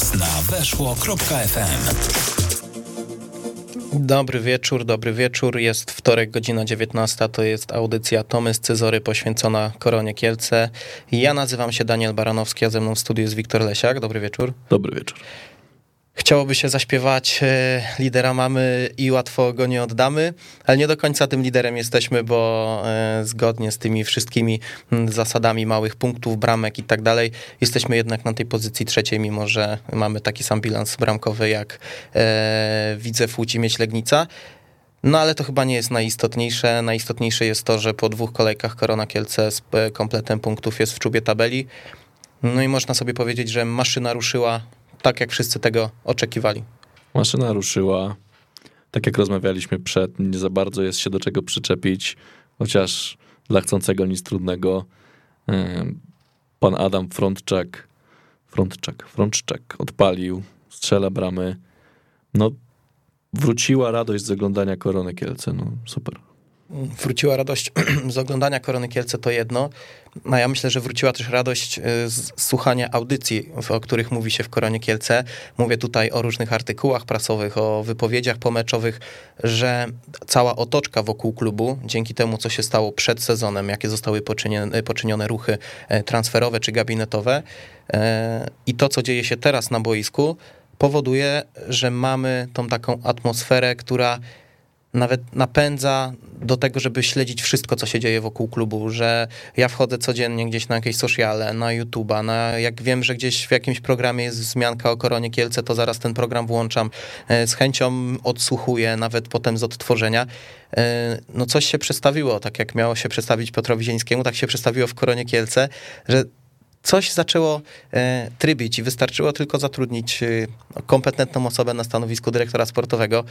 Teraz na weszło.fm. Dobry wieczór, dobry wieczór. Jest wtorek, godzina 19. To jest audycja Tomy z Cezory poświęcona Koronie Kielce. Ja nazywam się Daniel Baranowski, a ze mną w studiu jest Wiktor Lesiak. Dobry wieczór. Dobry wieczór. Chciałoby się zaśpiewać e, lidera mamy i łatwo go nie oddamy, ale nie do końca tym liderem jesteśmy, bo e, zgodnie z tymi wszystkimi zasadami małych punktów, bramek i tak dalej, jesteśmy jednak na tej pozycji trzeciej, mimo że mamy taki sam bilans bramkowy jak e, Widzew Łódź i Mieć Legnica. No ale to chyba nie jest najistotniejsze. Najistotniejsze jest to, że po dwóch kolejkach Korona Kielce z kompletem punktów jest w czubie tabeli. No i można sobie powiedzieć, że maszyna ruszyła tak, jak wszyscy tego oczekiwali. Maszyna ruszyła. Tak jak rozmawialiśmy przed, nie za bardzo jest się do czego przyczepić, chociaż dla chcącego nic trudnego. Pan Adam Frontczak, Frontczak, Frontczak odpalił, strzela bramy. No, wróciła radość z oglądania Korony Kielce, no super wróciła radość z oglądania Korony Kielce, to jedno, a ja myślę, że wróciła też radość y, z słuchania audycji, o których mówi się w Koronie Kielce. Mówię tutaj o różnych artykułach prasowych, o wypowiedziach pomeczowych, że cała otoczka wokół klubu, dzięki temu, co się stało przed sezonem, jakie zostały poczynione, poczynione ruchy e, transferowe czy gabinetowe i to, co dzieje się teraz na boisku, powoduje, że mamy tą taką atmosferę, która nawet napędza do tego, żeby śledzić wszystko, co się dzieje wokół klubu, że ja wchodzę codziennie gdzieś na jakieś sociale, na YouTube'a, na, jak wiem, że gdzieś w jakimś programie jest wzmianka o Koronie Kielce, to zaraz ten program włączam, e, z chęcią odsłuchuję, nawet potem z odtworzenia. E, no coś się przestawiło, tak jak miało się przedstawić Piotrowi Zieńskiemu, tak się przestawiło w Koronie Kielce, że coś zaczęło e, trybić i wystarczyło tylko zatrudnić kompetentną osobę na stanowisku dyrektora sportowego,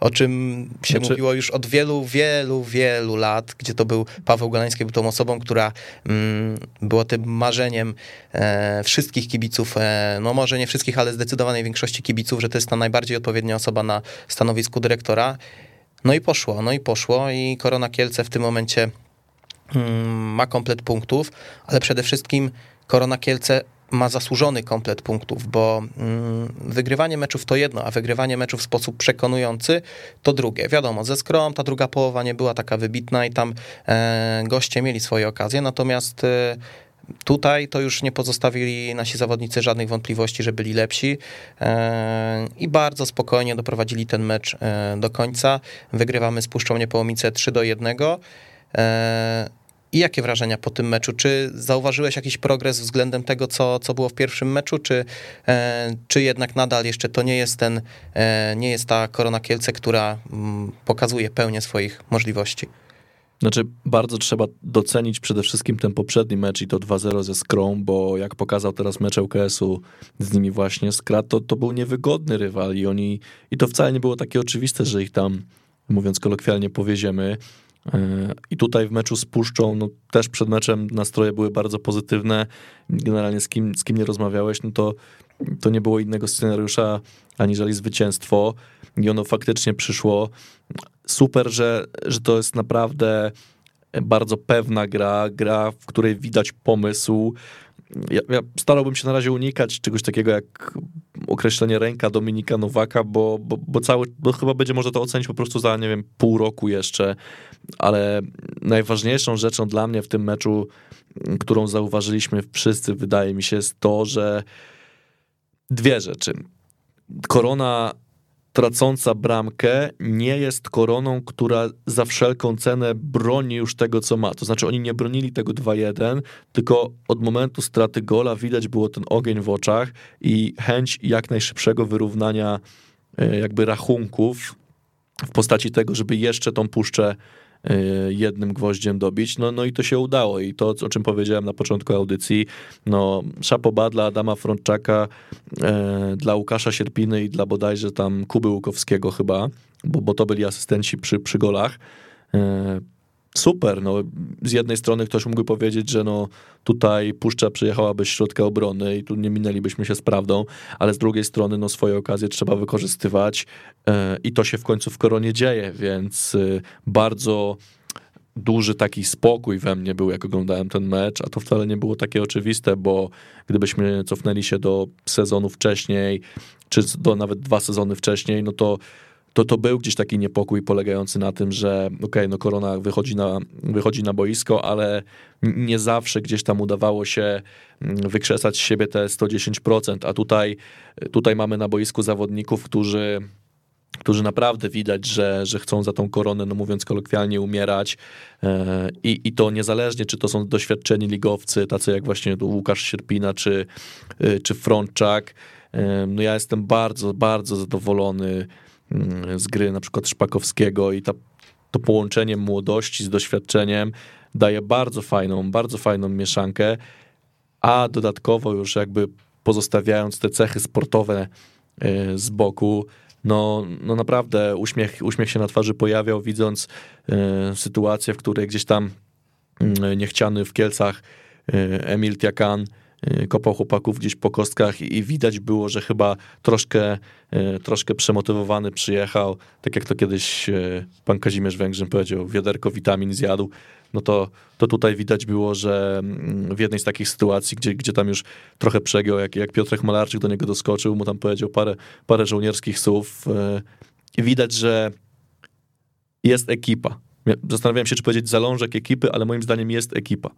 o czym się znaczy... mówiło już od wielu, wielu, wielu lat, gdzie to był Paweł Golański, był tą osobą, która mm, była tym marzeniem e, wszystkich kibiców, e, no może nie wszystkich, ale zdecydowanej większości kibiców, że to jest ta najbardziej odpowiednia osoba na stanowisku dyrektora. No i poszło, no i poszło i Korona Kielce w tym momencie mm, ma komplet punktów, ale przede wszystkim Korona Kielce ma zasłużony komplet punktów, bo mm, wygrywanie meczów to jedno, a wygrywanie meczów w sposób przekonujący to drugie. Wiadomo, ze Skrom ta druga połowa nie była taka wybitna i tam e, goście mieli swoje okazje, natomiast e, Tutaj to już nie pozostawili nasi zawodnicy żadnych wątpliwości, że byli lepsi e, i bardzo spokojnie doprowadzili ten mecz do końca. Wygrywamy z Puszczą Niepołomice 3 do 1. I jakie wrażenia po tym meczu? Czy zauważyłeś jakiś progres względem tego, co, co było w pierwszym meczu, czy, e, czy jednak nadal jeszcze to nie jest ten, e, nie jest ta Korona Kielce, która mm, pokazuje pełnię swoich możliwości? Znaczy, bardzo trzeba docenić przede wszystkim ten poprzedni mecz i to 2-0 ze Skrą, bo jak pokazał teraz mecz ŁKS-u z nimi właśnie, Skrat to, to był niewygodny rywal i oni, i to wcale nie było takie oczywiste, że ich tam, mówiąc kolokwialnie, powieziemy. E, I tutaj w meczu z Puszczą, no też przed meczem nastroje były bardzo pozytywne. Generalnie z kim, z kim nie rozmawiałeś, no to, to nie było innego scenariusza aniżeli zwycięstwo. I ono faktycznie przyszło. Super, że, że to jest naprawdę bardzo pewna gra, gra, w której widać pomysł, ja, ja, starałbym się na razie unikać czegoś takiego jak określenie ręka Dominika Nowaka, bo, bo, bo cały, bo chyba będzie można to ocenić po prostu za, nie wiem, pół roku jeszcze, ale najważniejszą rzeczą dla mnie w tym meczu, którą zauważyliśmy wszyscy, wydaje mi się, jest to, że dwie rzeczy. Korona tracąca bramkę nie jest koroną, która za wszelką cenę broni już tego, co ma. To znaczy, oni nie bronili tego 2-1, tylko od momentu straty gola widać było ten ogień w oczach i chęć jak najszybszego wyrównania e, jakby rachunków w postaci tego, żeby jeszcze tą puszczę jednym gwoździem dobić. No, no i to się udało. I to, o czym powiedziałem na początku audycji, no szapoba dla Adama Frączaka, e, dla Łukasza Sierpiny i dla bodajże tam Kuby Łukowskiego chyba, bo, bo to byli asystenci przy, przy golach. E, super, no z jednej strony ktoś mógłby powiedzieć, że no tutaj Puszcza przyjechałaby środka obrony i tu nie minęlibyśmy się z prawdą, ale z drugiej strony no swoje okazje trzeba wykorzystywać yy, i to się w końcu w Koronie dzieje, więc yy, bardzo duży taki spokój we mnie był, jak oglądałem ten mecz, a to wcale nie było takie oczywiste, bo gdybyśmy cofnęli się do sezonu wcześniej, czy do nawet dwa sezony wcześniej, no to to, to był gdzieś taki niepokój polegający na tym, że okej, okay, no korona wychodzi na, wychodzi na boisko, ale nie zawsze gdzieś tam udawało się mm, wykrzesać z siebie te 110%, a tutaj, tutaj mamy na boisku zawodników, którzy którzy naprawdę widać, że, że chcą za tą koronę, no mówiąc kolokwialnie, umierać e, I, i to niezależnie, czy to są doświadczeni ligowcy, tacy jak właśnie Łukasz Sierpina, czy, e, czy Frączak, e, no ja jestem bardzo, bardzo zadowolony z gry na przykład Szpakowskiego i ta, to połączenie młodości z doświadczeniem daje bardzo fajną, bardzo fajną mieszankę, a dodatkowo już jakby pozostawiając te cechy sportowe z boku, no, no naprawdę uśmiech, uśmiech się na twarzy pojawiał, widząc e, sytuację, w której gdzieś tam e, niechciany w Kielcach e, Emil Tiakan e, kopał chłopaków gdzieś po kostkach i, widać było, że chyba troszkę, e, troszkę przemotywowany przyjechał, tak jak to kiedyś e, pan Kazimierz Węgrzyn powiedział, wiaderko witamin zjadł, no to, to tutaj widać było, że mm, w jednej z takich sytuacji, gdzie, gdzie tam już trochę przegiął, jak, jak Piotrek Malarczyk do niego doskoczył, mu tam powiedział parę, parę żołnierskich słów, i widać, że jest ekipa. Zastanawiałem się, czy powiedzieć zalążek ekipy, ale moim zdaniem jest ekipa.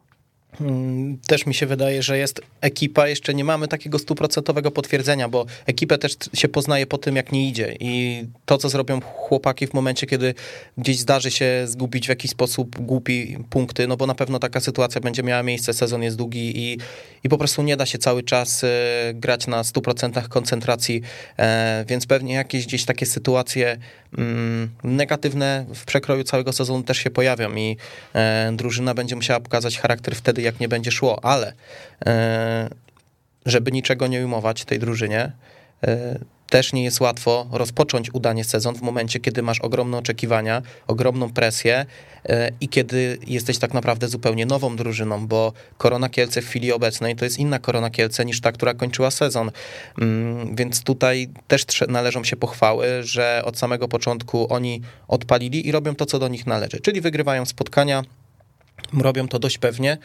Mm, też mi się wydaje, że jest ekipa, jeszcze nie mamy takiego stuprocentowego potwierdzenia, bo ekipę też się poznaje po tym, jak nie idzie. I to, co zrobią chłopaki w momencie, kiedy gdzieś zdarzy się zgubić w jakiś sposób głupi punkty, no bo na pewno taka sytuacja będzie miała miejsce, sezon jest długi i, i po prostu nie da się cały czas e, grać na 100% koncentracji, e, więc pewnie jakieś gdzieś takie sytuacje negatywne w przekroju całego sezonu też się pojawią i e, drużyna będzie musiała pokazać charakter wtedy, jak nie będzie szło, ale e, żeby niczego nie ujmować tej drużynie, e, też nie jest łatwo rozpocząć udanie sezon w momencie, kiedy masz ogromne oczekiwania, ogromną presję e, i kiedy jesteś tak naprawdę zupełnie nową drużyną, bo Korona Kielce w chwili obecnej to jest inna Korona Kielce niż ta, która kończyła sezon. Mm, więc tutaj też należą się pochwały, że od samego początku oni odpalili i robią to, co do nich należy, czyli wygrywają spotkania, Robią to dość pewnie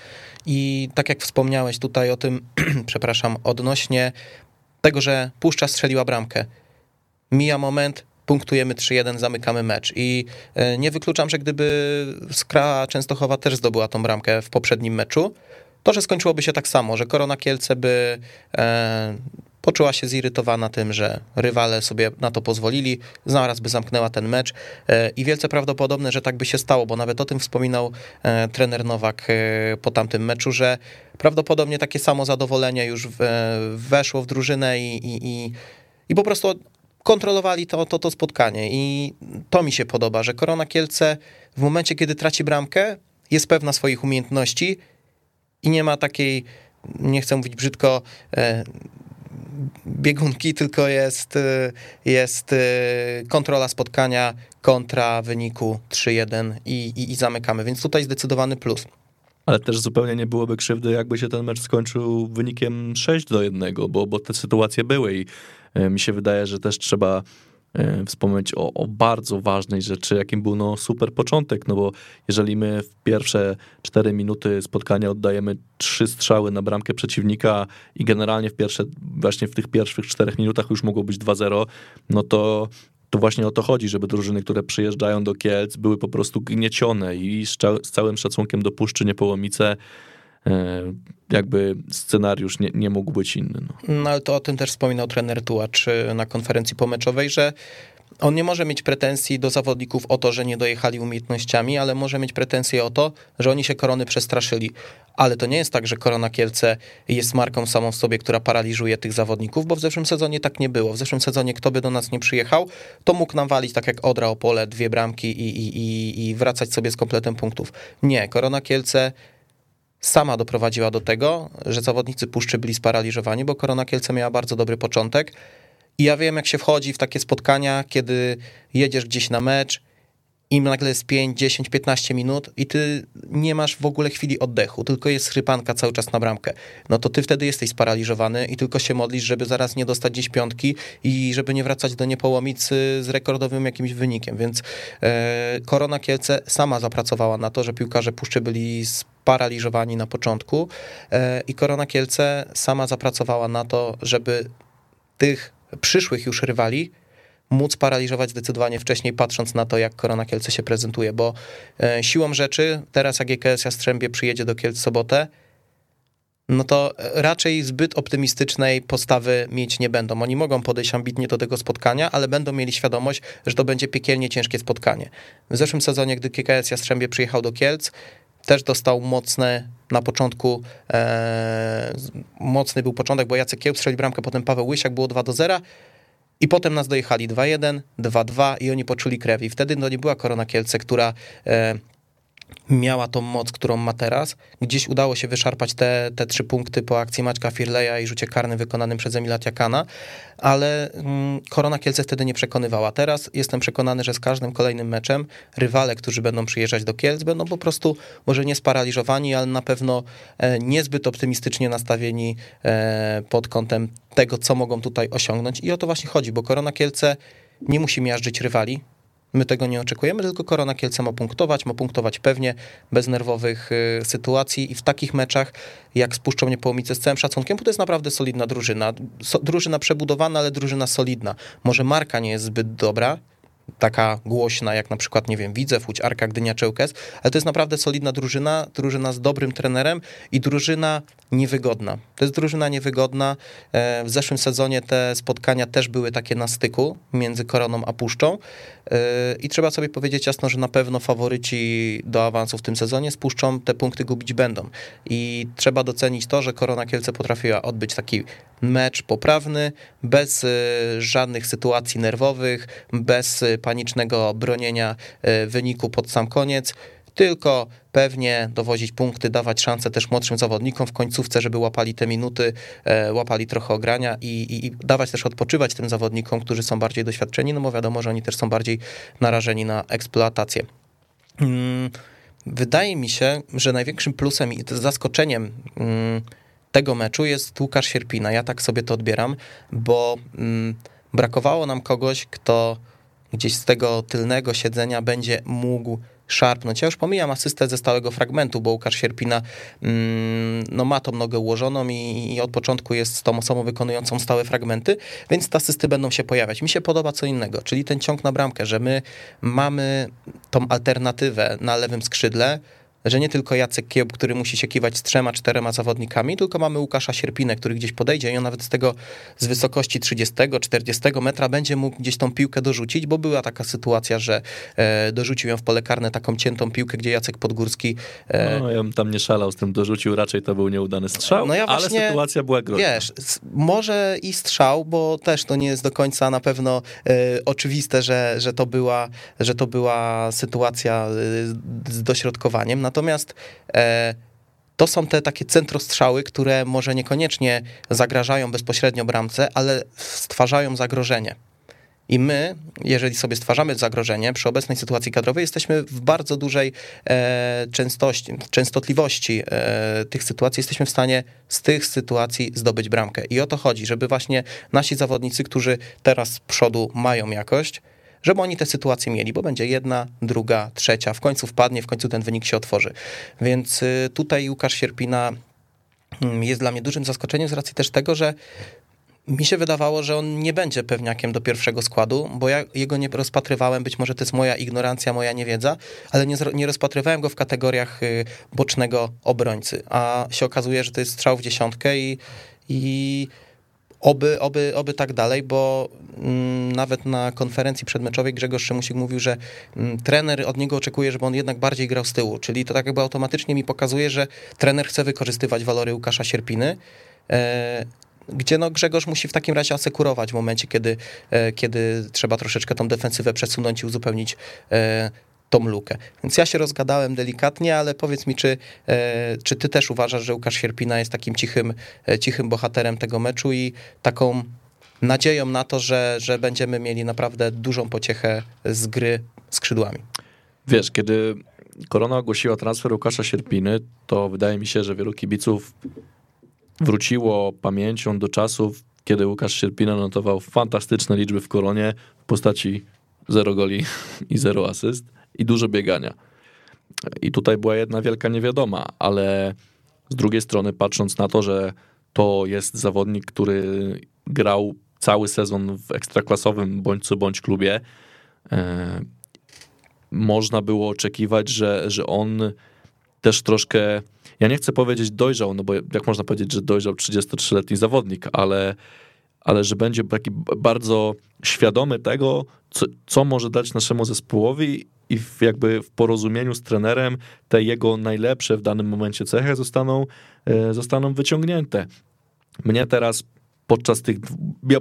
i tak jak wspomniałeś tutaj o tym, przepraszam, odnośnie tego, że Puszcza strzeliła bramkę. Mija moment, punktujemy 3-1, zamykamy mecz. I e, nie wykluczam, że gdyby Skra Częstochowa też zdobyła tą bramkę w poprzednim meczu, to, że skończyłoby się tak samo, że Korona Kielce by e, poczuła się zirytowana tym, że rywale sobie na to pozwolili, zaraz by zamknęła ten mecz. E, i wielce prawdopodobne, że tak by się stało, bo nawet o tym wspominał e, trener Nowak e, po tamtym meczu, że prawdopodobnie takie samo zadowolenie już weszło w drużynę i, i, i, i po prostu kontrolowali to, to, to spotkanie. I to mi się podoba, że Korona Kielce w momencie, kiedy traci bramkę, jest pewna swoich umiejętności i nie ma takiej, nie chcę mówić brzydko, biegunki, tylko jest, y, jest y, kontrola spotkania kontra wyniku 3-1 i, i, i zamykamy, więc tutaj zdecydowany plus. Ale też zupełnie nie byłoby krzywdy, jakby się ten mecz skończył wynikiem 6 do 1, bo, bo te sytuacje były i y, mi się wydaje, że też trzeba wspomnieć o, o, bardzo ważnej rzeczy, jakim był no, super początek, no bo jeżeli my w pierwsze 4 minuty spotkania oddajemy trzy strzały na bramkę przeciwnika i generalnie w pierwsze, właśnie w tych pierwszych 4 minutach już mogło być 2-0, no to to właśnie o to chodzi, żeby drużyny, które przyjeżdżają do Kielc były po prostu gniecione i z, z całym szacunkiem do Puszczy Niepołomice E, jakby scenariusz nie, nie mógł być inny. No. no ale to o tym też wspominał trener Tułacz na konferencji pomeczowej, że on nie może mieć pretensji do zawodników o to, że nie dojechali umiejętnościami, ale może mieć pretensje o to, że oni się korony przestraszyli. Ale to nie jest tak, że Korona Kielce jest marką samą w sobie, która paraliżuje tych zawodników, bo w zeszłym sezonie tak nie było. W zeszłym sezonie kto by do nas nie przyjechał, to mógł nam walić tak jak Odra Opole, dwie bramki i, i, i, i wracać sobie z kompletem punktów. Nie, Korona Kielce sama doprowadziła do tego, że zawodnicy Puszczy byli sparaliżowani, bo Korona Kielce miała bardzo dobry początek i ja wiem, jak się wchodzi w takie spotkania, kiedy jedziesz gdzieś na mecz i nagle jest 5, 10, 15 minut i ty nie masz w ogóle chwili oddechu, tylko jest chrypanka cały czas na bramkę. No to ty wtedy jesteś sparaliżowany i tylko się modlisz, żeby zaraz nie dostać gdzieś piątki i żeby nie wracać do niepołomicy z rekordowym jakimś wynikiem. Więc e, Korona Kielce sama zapracowała na to, że piłkarze Puszczy byli sparaliżowani na początku e, i Korona Kielce sama zapracowała na to, żeby tych przyszłych już rywali móc paraliżować zdecydowanie wcześniej, patrząc na to, jak Korona Kielce się prezentuje, bo e, siłą rzeczy, teraz jak GKS Jastrzębie przyjedzie do Kielc sobotę, no to raczej zbyt optymistycznej postawy mieć nie będą. Oni mogą podejść ambitnie do tego spotkania, ale będą mieli świadomość, że to będzie piekielnie ciężkie spotkanie. W zeszłym sezonie, gdy GKS Jastrzębie przyjechał do Kielc, też dostał mocne na początku, e, mocny był początek, bo Jacek Kieł strzelił bramkę, potem Paweł Łysiak, było 2 do 0 i potem nas dojechali 2-1, 2-2 i oni poczuli krew. I wtedy no, nie była Korona Kielce, która e, miała tą moc, którą ma teraz. Gdzieś udało się wyszarpać te, te trzy punkty po akcji Maćka Firleja i rzucie karnym wykonanym przez Emila Tiakana, ale mm, Korona Kielce wtedy nie przekonywała. Teraz jestem przekonany, że z każdym kolejnym meczem rywale, którzy będą przyjeżdżać do Kielc, będą po prostu może nie sparaliżowani, ale na pewno e, niezbyt optymistycznie nastawieni e, pod kątem tego, co mogą tutaj osiągnąć. I o to właśnie chodzi, bo Korona Kielce nie musi miażdżyć rywali, My tego nie oczekujemy, tylko Korona Kielce ma punktować, ma punktować pewnie, bez nerwowych y, sytuacji i w takich meczach, jak spuszczą Niepołomice z całym szacunkiem, bo to jest naprawdę solidna drużyna. So, drużyna przebudowana, ale drużyna solidna. Może marka nie jest zbyt dobra, taka głośna, jak na przykład, nie wiem, Widzew, Łódź, Arka, Gdynia, Czełkes, ale to jest naprawdę solidna drużyna, drużyna z dobrym trenerem i drużyna niewygodna. To jest drużyna niewygodna. E, w zeszłym sezonie te spotkania też były takie na styku między Koroną a Puszczą e, i trzeba sobie powiedzieć jasno, że na pewno faworyci do awansu w tym sezonie z Puszczą te punkty gubić będą. I trzeba docenić to, że Korona Kielce potrafiła odbyć taki mecz poprawny, bez e, żadnych sytuacji nerwowych, bez panicznego bronienia wyniku pod sam koniec tylko pewnie dowozić punkty, dawać szansę też młodszym zawodnikom w końcówce, żeby łapali te minuty, e, łapali trochę ogrania i, i, i, dawać też odpoczywać tym zawodnikom, którzy są bardziej doświadczeni, no bo wiadomo, że oni też są bardziej narażeni na eksploatację. Mm, wydaje mi się, że największym plusem i zaskoczeniem mm, tego meczu jest Łukasz Sierpina. Ja tak sobie to odbieram, bo mm, brakowało nam kogoś, kto gdzieś z tego tylnego siedzenia będzie mógł szarpnąć. Ja już pomijam asystę ze stałego fragmentu, bo Łukasz Sierpina mm, no, ma tą nogę ułożoną i, i, od początku jest tą osobą wykonującą stałe fragmenty, więc te asysty będą się pojawiać. Mi się podoba co innego, czyli ten ciąg na bramkę, że my mamy tą alternatywę na lewym skrzydle, że nie tylko Jacek Kiełb, który musi się kiwać z trzema, czterema zawodnikami, tylko mamy Łukasza Sierpinę, który gdzieś podejdzie i on nawet z tego, z wysokości 30-40 metra będzie mógł gdzieś tą piłkę dorzucić, bo była taka sytuacja, że e, dorzucił ją w pole karne taką ciętą piłkę, gdzie Jacek Podgórski... E, no, ja bym tam nie szalał z tym dorzucił, raczej to był nieudany strzał, no ja właśnie, ale sytuacja była groźna. Wiesz, może i strzał, bo też to nie jest do końca na pewno e, oczywiste, że, że, to była, że to była sytuacja e, z dośrodkowaniem, Natomiast e, to są te takie centrostrzały, które może niekoniecznie zagrażają bezpośrednio bramce, ale stwarzają zagrożenie. I my, jeżeli sobie stwarzamy zagrożenie przy obecnej sytuacji kadrowej, jesteśmy w bardzo dużej e, częstości, częstotliwości e, tych sytuacji, jesteśmy w stanie z tych sytuacji zdobyć bramkę. I o to chodzi, żeby właśnie nasi zawodnicy, którzy teraz z przodu mają jakość, żeby oni te sytuacje mieli, bo będzie jedna, druga, trzecia, w końcu wpadnie, w końcu ten wynik się otworzy. Więc y, tutaj Łukasz Sierpina mm, jest dla mnie dużym zaskoczeniem z racji też tego, że mi się wydawało, że on nie będzie pewniakiem do pierwszego składu, bo ja jego nie rozpatrywałem, być może to jest moja ignorancja, moja niewiedza, ale nie, nie rozpatrywałem go w kategoriach y, bocznego obrońcy, a się okazuje, że to jest strzał w dziesiątkę i, i Oby, oby, oby tak dalej, bo mm, nawet na konferencji przedmeczowej Grzegorz Szymusik mówił, że mm, trener od niego oczekuje, żeby on jednak bardziej grał z tyłu, czyli to tak jakby automatycznie mi pokazuje, że trener chce wykorzystywać walory Łukasza Sierpiny, e, gdzie no Grzegorz musi w takim razie asekurować w momencie, kiedy, e, kiedy trzeba troszeczkę tą defensywę przesunąć i uzupełnić e, tą lukę. Więc ja się rozgadałem delikatnie, ale powiedz mi, czy, czy ty też uważasz, że Łukasz Sierpina jest takim cichym, cichym bohaterem tego meczu i taką nadzieją na to, że, że będziemy mieli naprawdę dużą pociechę z gry skrzydłami? Wiesz, kiedy Korona ogłosiła transfer Łukasza Sierpiny, to wydaje mi się, że wielu kibiców wróciło pamięcią do czasów, kiedy Łukasz Sierpina notował fantastyczne liczby w Koronie w postaci zero goli i zero asyst i dużo biegania. I tutaj była jedna wielka niewiadoma, ale z drugiej strony patrząc na to, że to jest zawodnik, który grał cały sezon w ekstraklasowym bądź co bądź klubie, e, można było oczekiwać, że, że on też troszkę, ja nie chcę powiedzieć dojrzał, no bo jak można powiedzieć, że dojrzał 33-letni zawodnik, ale, ale że będzie taki bardzo świadomy tego, co, co może dać naszemu zespołowi i w, jakby w porozumieniu z trenerem te jego najlepsze w danym momencie cechy zostaną, e, zostaną wyciągnięte. Mnie teraz podczas tych,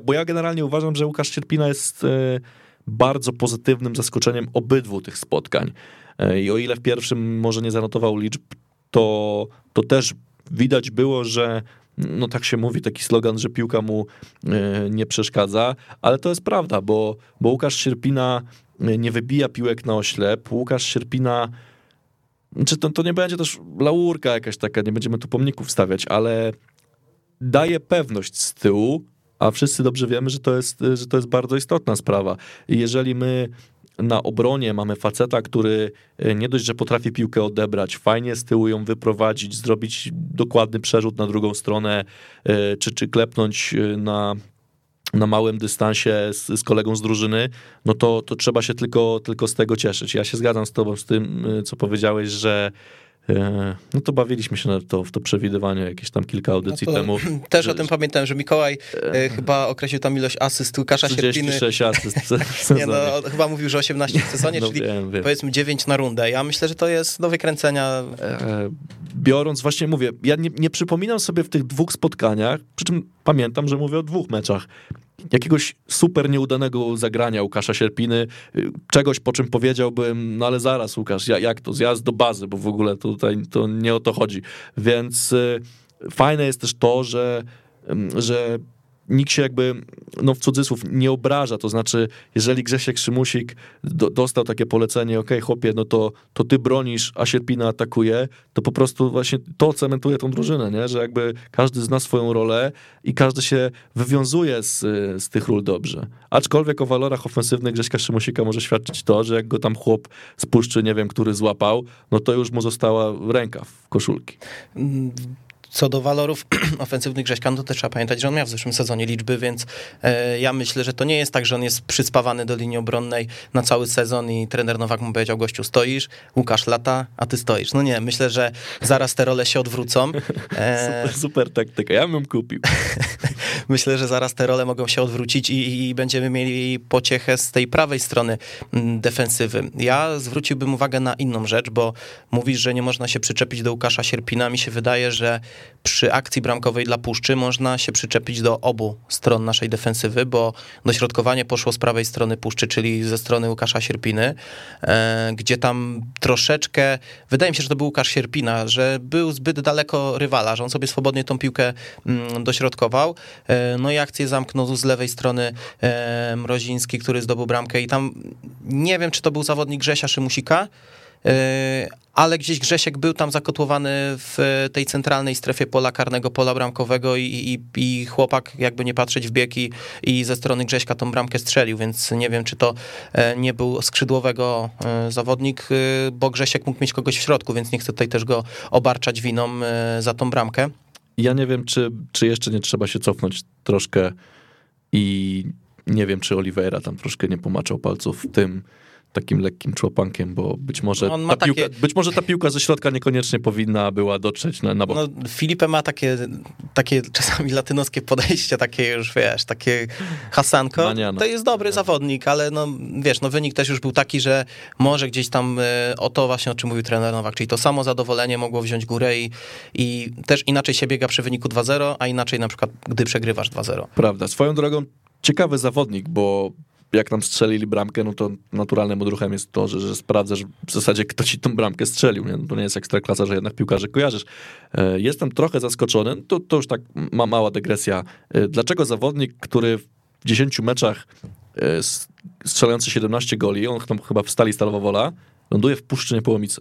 bo ja generalnie uważam, że Łukasz Cierpina jest e, bardzo pozytywnym zaskoczeniem obydwu tych spotkań. E, I o ile w pierwszym może nie zanotował liczb, to, to też widać było, że no tak się mówi, taki slogan, że piłka mu e, nie przeszkadza, ale to jest prawda, bo, bo Łukasz Sierpina nie wybija piłek na oślep, Łukasz Sierpina czy znaczy to, to nie będzie też laurka jakaś taka, nie będziemy tu pomników stawiać, ale daje pewność z tyłu, a wszyscy dobrze wiemy, że to jest, że to jest bardzo istotna sprawa. Jeżeli my na obronie mamy faceta, który e, nie dość, że potrafi piłkę odebrać, fajnie z tyłu ją wyprowadzić, zrobić dokładny przerzut na drugą stronę, e, czy, czy klepnąć e, na, na małym dystansie z, z kolegą z drużyny, no to, to trzeba się tylko, tylko z tego cieszyć. Ja się zgadzam z tobą z tym, co powiedziałeś, że no to bawiliśmy się na to, w to przewidywanie jakieś tam kilka audycji no temu. Też że... o tym pamiętam, że Mikołaj e, chyba określił tam ilość asyst Łukasza 36 Sierpiny. asyst Nie, no, chyba mówił, że 18 w sezonie, no, czyli wiem, wiem. powiedzmy 9 na rundę. Ja myślę, że to jest do wykręcenia. E, biorąc, właśnie mówię, ja nie, nie przypominam sobie w tych dwóch spotkaniach, przy czym pamiętam, że mówię o dwóch meczach, jakiegoś super nieudanego zagrania Łukasza Sierpiny, y, czegoś po czym powiedziałbym, no ale zaraz Łukasz, jak to, zjazd do bazy, bo w ogóle tutaj to nie o to chodzi. Więc y, fajne jest też to, że, że nikt się jakby, no w cudzysłów, nie obraża, to znaczy, jeżeli Grzesiek Szymusik do, dostał takie polecenie, ok, chłopie, no to, to ty bronisz, a Sierpina atakuje, to po prostu właśnie to cementuje tą drużynę, nie? że jakby każdy zna swoją rolę i każdy się wywiązuje z, z tych ról dobrze. Aczkolwiek o walorach ofensywnych Grześka Szymusika może świadczyć to, że jak go tam chłop spuszczy, nie wiem, który złapał, no to już mu została ręka w koszulki. Mm, co do walorów ofensywnych Grześka, no to też trzeba pamiętać, że on miał w zeszłym sezonie liczby, więc e, ja myślę, że to nie jest tak, że on jest przyspawany do linii obronnej na cały sezon i trener Nowak mu powiedział, gościu stoisz, Łukasz lata, a ty stoisz. No nie, myślę, że zaraz te role się odwrócą. E... Super, super taktyka, ja bym kupił. myślę, że zaraz te role mogą się odwrócić i, i będziemy mieli pociechę z tej prawej strony defensywy. Ja zwróciłbym uwagę na inną rzecz, bo mówisz, że nie można się przyczepić do Łukasza Sierpina. Mi się wydaje, że przy akcji bramkowej dla Puszczy można się przyczepić do obu stron naszej defensywy, bo dośrodkowanie poszło z prawej strony Puszczy, czyli ze strony Łukasza Sierpiny, e, gdzie tam troszeczkę, wydaje mi się, że to był Łukasz Sierpina, że był zbyt daleko rywala, że on sobie swobodnie tą piłkę mm, dośrodkował, e, no i akcję zamknął z lewej strony e, Mroziński, który zdobył bramkę i tam nie wiem, czy to był zawodnik Grzesia Szymusika, ale gdzieś Grzesiek był tam zakotłowany w tej centralnej strefie pola karnego, pola bramkowego i, i, i chłopak, jakby nie patrzeć w bieg i, i ze strony Grześka tą bramkę strzelił, więc nie wiem, czy to e, nie był skrzydłowego e, zawodnik, bo Grzesiek mógł mieć kogoś w środku, więc nie chcę tutaj też go obarczać winą za tą bramkę. Ja nie wiem, czy, czy jeszcze nie trzeba się cofnąć troszkę i nie wiem, czy Oliveira tam troszkę nie pomaczał palców w tym, takim lekkim człopankiem, bo być może, ta takie... piłka, być może ta piłka ze środka niekoniecznie powinna była dotrzeć na, na bok. No, Filipe ma takie, takie czasami latynoskie podejście, takie już, wiesz, takie hasanko. Maniano. To jest dobry zawodnik, ale no, wiesz, no wynik też już był taki, że może gdzieś tam y, o to właśnie, o czym mówił trener Nowak, czyli to samo zadowolenie mogło wziąć górę i, i też inaczej się biega przy wyniku 2-0, a inaczej na przykład, gdy przegrywasz 2-0. Prawda. Swoją drogą ciekawy zawodnik, bo jak nam strzelili bramkę, no to naturalnym odruchem jest to, że, że sprawdzasz w zasadzie, kto ci tą bramkę strzelił. Nie? No to nie jest ekstraklasa, że jednak piłkarzy kojarzysz. E, jestem trochę zaskoczony, to, to już tak ma, mała dygresja. E, dlaczego zawodnik, który w 10 meczach e, strzelający 17 goli, on tam chyba w Stali Stalowa Wola, ląduje w Puszczy Niepołomice.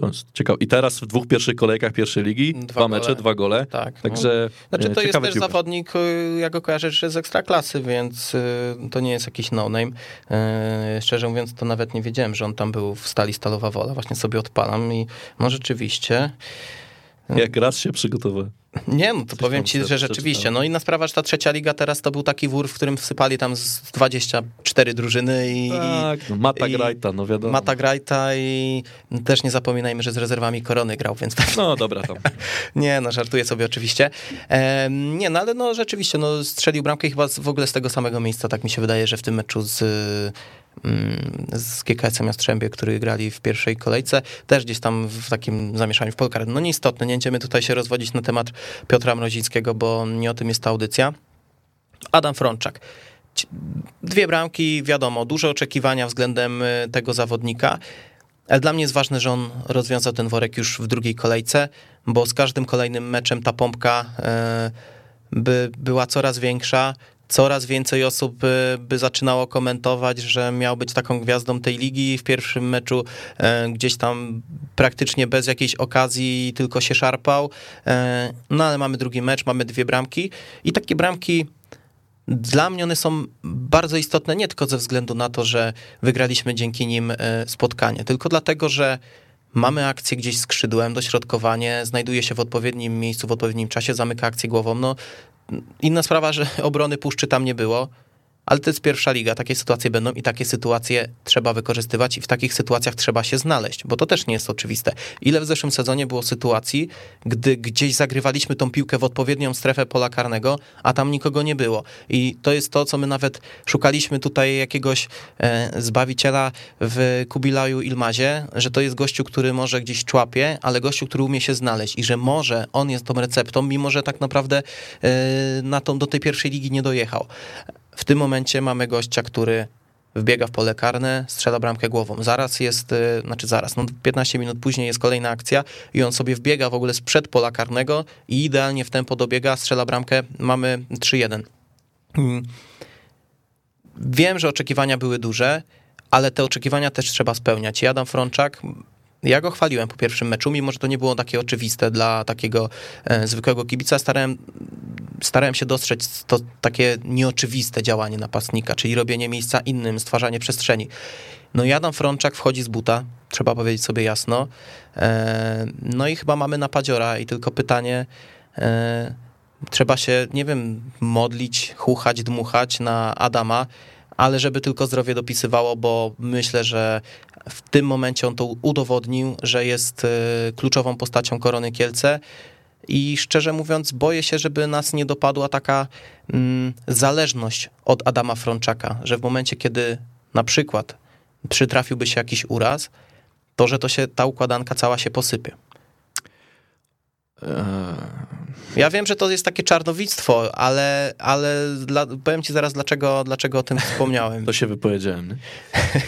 To jest ciekawe. I teraz w dwóch pierwszych kolejkach pierwszej ligi, dwa, dwa mecze, dwa gole. Tak. Także no. Znaczy to e, jest też piłka. zawodnik, y, ja go kojarzę że z ekstraklasy, więc y, to nie jest jakiś no-name. E, szczerze mówiąc, to nawet nie wiedziałem, że on tam był w stali Stalowa Wola. Właśnie sobie odpalam i no rzeczywiście... Jak raz się przygotował. Nie, no to powiem ci, że rzeczywiście. No inna sprawa, że ta trzecia liga teraz to był taki wór, w którym wsypali tam z 24 drużyny i... Tak, no Mata Grajta, no wiadomo. Mata Grajta i też nie zapominajmy, że z rezerwami Korony grał, więc tak... No dobra tam. nie, no żartuję sobie oczywiście. E, nie, no ale no rzeczywiście, no strzelił bramkę chyba w ogóle z tego samego miejsca, tak mi się wydaje, że w tym meczu z z GKS-em Jastrzębie, który grali w pierwszej kolejce, też gdzieś tam w takim zamieszaniu w polkar. No nieistotne, nie będziemy tutaj się rozwodzić na temat Piotra Mrozińskiego, bo nie o tym jest ta audycja. Adam Frączak. Dwie bramki, wiadomo, duże oczekiwania względem y, tego zawodnika, ale dla mnie jest ważne, że on rozwiązał ten worek już w drugiej kolejce, bo z każdym kolejnym meczem ta pompka y, by była coraz większa coraz więcej osób y, by zaczynało komentować, że miał być taką gwiazdą tej ligi. W pierwszym meczu e, gdzieś tam praktycznie bez jakiejś okazji tylko się szarpał. E, no ale mamy drugi mecz, mamy dwie bramki i takie bramki dla mnie one są bardzo istotne nie tylko ze względu na to, że wygraliśmy dzięki nim e, spotkanie, tylko dlatego, że mamy akcję gdzieś skrzydłem, dośrodkowanie, znajduje się w odpowiednim miejscu, w odpowiednim czasie, zamyka akcję głową. No, Inna sprawa, że obrony puszczy tam nie było, ale to jest pierwsza liga, takie sytuacje będą i takie sytuacje trzeba wykorzystywać i w takich sytuacjach trzeba się znaleźć, bo to też nie jest oczywiste. Ile w zeszłym sezonie było sytuacji, gdy gdzieś zagrywaliśmy tą piłkę w odpowiednią strefę pola karnego, a tam nikogo nie było. I to jest to, co my nawet szukaliśmy tutaj jakiegoś e, zbawiciela w Kubilaju Ilmazie, że to jest gościu, który może gdzieś człapie, ale gościu, który umie się znaleźć i że może on jest tą receptą, mimo że tak naprawdę e, na tą, do tej pierwszej ligi nie dojechał. W tym momencie mamy gościa, który wbiega w pole karne, strzela bramkę głową. Zaraz jest, y, znaczy zaraz, no 15 minut później jest kolejna akcja i on sobie wbiega w ogóle sprzed pola karnego i idealnie w tempo dobiega, strzela bramkę, mamy 3-1. Mm. Wiem, że oczekiwania były duże, ale te oczekiwania też trzeba spełniać. I Adam Frączak ja go chwaliłem po pierwszym meczu, mimo że to nie było takie oczywiste dla takiego e, zwykłego kibica. Starałem, starałem się dostrzec to takie nieoczywiste działanie napastnika, czyli robienie miejsca innym, stwarzanie przestrzeni. No i Adam Frączak wchodzi z buta, trzeba powiedzieć sobie jasno. E, no i chyba mamy napadziora i tylko pytanie, e, trzeba się, nie wiem, modlić, chuchać, dmuchać na Adama, ale żeby tylko zdrowie dopisywało, bo myślę, że w tym momencie on to udowodnił, że jest e, kluczową postacią Korony Kielce. I szczerze mówiąc, boję się, żeby nas nie dopadła taka mm, zależność od Adama Frączaka, że w momencie, kiedy na przykład przytrafiłby się jakiś uraz, to że to się ta układanka cała się posypie. Ja wiem, że to jest takie czarnowictwo, ale, ale dla, powiem ci zaraz, dlaczego, dlaczego o tym wspomniałem. To się wypowiedziałem. Nie?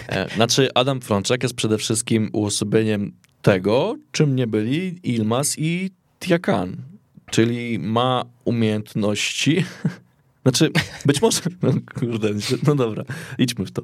E, znaczy, Adam Frączak jest przede wszystkim uosobieniem tego, czym nie byli Ilmas i Tiakan. Czyli ma umiejętności znaczy, być może, no kurde, no dobra, idźmy w to.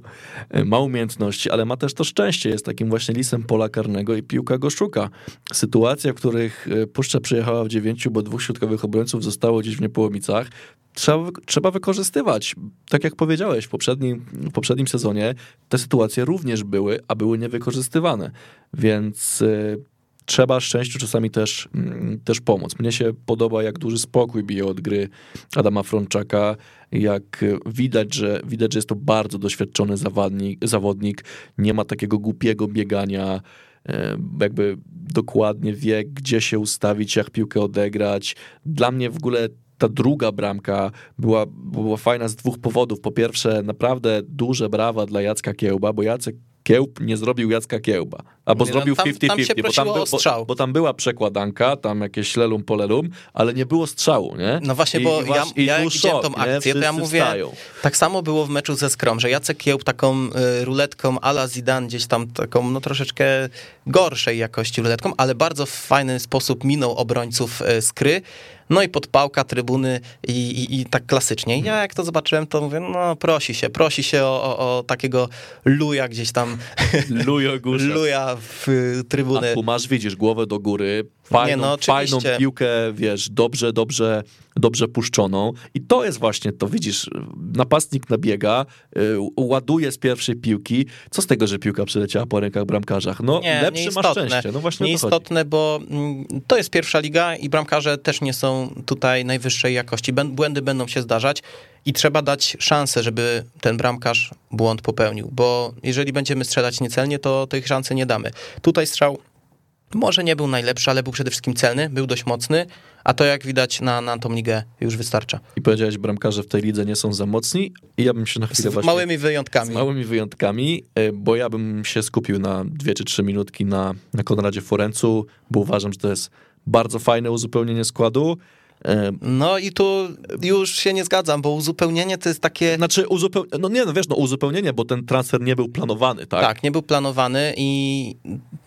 Ma umiejętności, ale ma też to szczęście, jest takim właśnie lisem pola karnego i piłka go szuka. Sytuacja, w których e, Puszcza przyjechała w dziewięciu, bo dwóch środkowych obrońców zostało gdzieś w Niepołomicach, trzeba, trzeba wykorzystywać. Tak jak powiedziałeś, w poprzednim, w poprzednim sezonie te sytuacje również były, a były niewykorzystywane. Więc e, trzeba szczęściu czasami też, mm, też pomóc. Mnie się podoba, jak duży spokój bije od gry Adama Frączaka, jak widać, że widać, że jest to bardzo doświadczony zawodnik, zawodnik nie ma takiego głupiego biegania, jakby dokładnie wie, gdzie się ustawić, jak piłkę odegrać. Dla mnie w ogóle ta druga bramka była, była fajna z dwóch powodów. Po pierwsze, naprawdę duże brawa dla Jacka Kiełba, bo Jacek Kiełb nie zrobił Jacka Kiełba. Albo nie, zrobił 50-50, no, bo, tam był, bo, bo, tam była przekładanka, tam jakieś lelum polelum, ale nie było strzału, nie? No właśnie, bo I, ja, i ja jak widziałem tą akcję, to ja mówię, wstają. tak samo było w meczu ze Skrom, że Jacek Kiełb taką y, ruletką ala Zidane, gdzieś tam taką no troszeczkę gorszej jakości ruletką, ale bardzo w fajny sposób minął obrońców y, Skry, no i podpałka, trybuny i, i, i tak klasycznie. I ja jak to zobaczyłem, to mówię, no prosi się, prosi się o, o, o takiego luja gdzieś tam, Gusza. luja w y, trybuny. A tu masz, widzisz, głowę do góry, fajną, Nie, no, fajną piłkę, wiesz, dobrze, dobrze, dobrze puszczoną. I to jest właśnie to, widzisz, napastnik nabiega, y, ładuje z pierwszej piłki. Co z tego, że piłka przeleciała po rękach bramkarzach? No, Nie, lepszy nieistotne. szczęście. No właśnie. Nieistotne, bo mm, to jest pierwsza liga i bramkarze też nie są tutaj najwyższej jakości. Błędy będą się zdarzać i trzeba dać szansę, żeby ten bramkarz błąd popełnił, bo jeżeli będziemy strzelać niecelnie, to tej szansy nie damy. Tutaj strzał może nie był najlepszy, ale był przede wszystkim celny, był dość mocny, a to jak widać na, na tą ligę już wystarcza. I powiedziałeś, bramkarze w tej lidze nie są za mocni i ja bym się na chwilę Z właśnie... małymi wyjątkami. Z małymi wyjątkami, y, bo ja bym się skupił na dwie czy trzy minutki na, na Konradzie Forencu, bo uważam, że to jest bardzo fajne uzupełnienie składu. Y, No i tu już się nie zgadzam, bo uzupełnienie to jest takie... Znaczy, uzupeł... no nie, no wiesz, no uzupełnienie, bo ten transfer nie był planowany, tak? Tak, nie był planowany i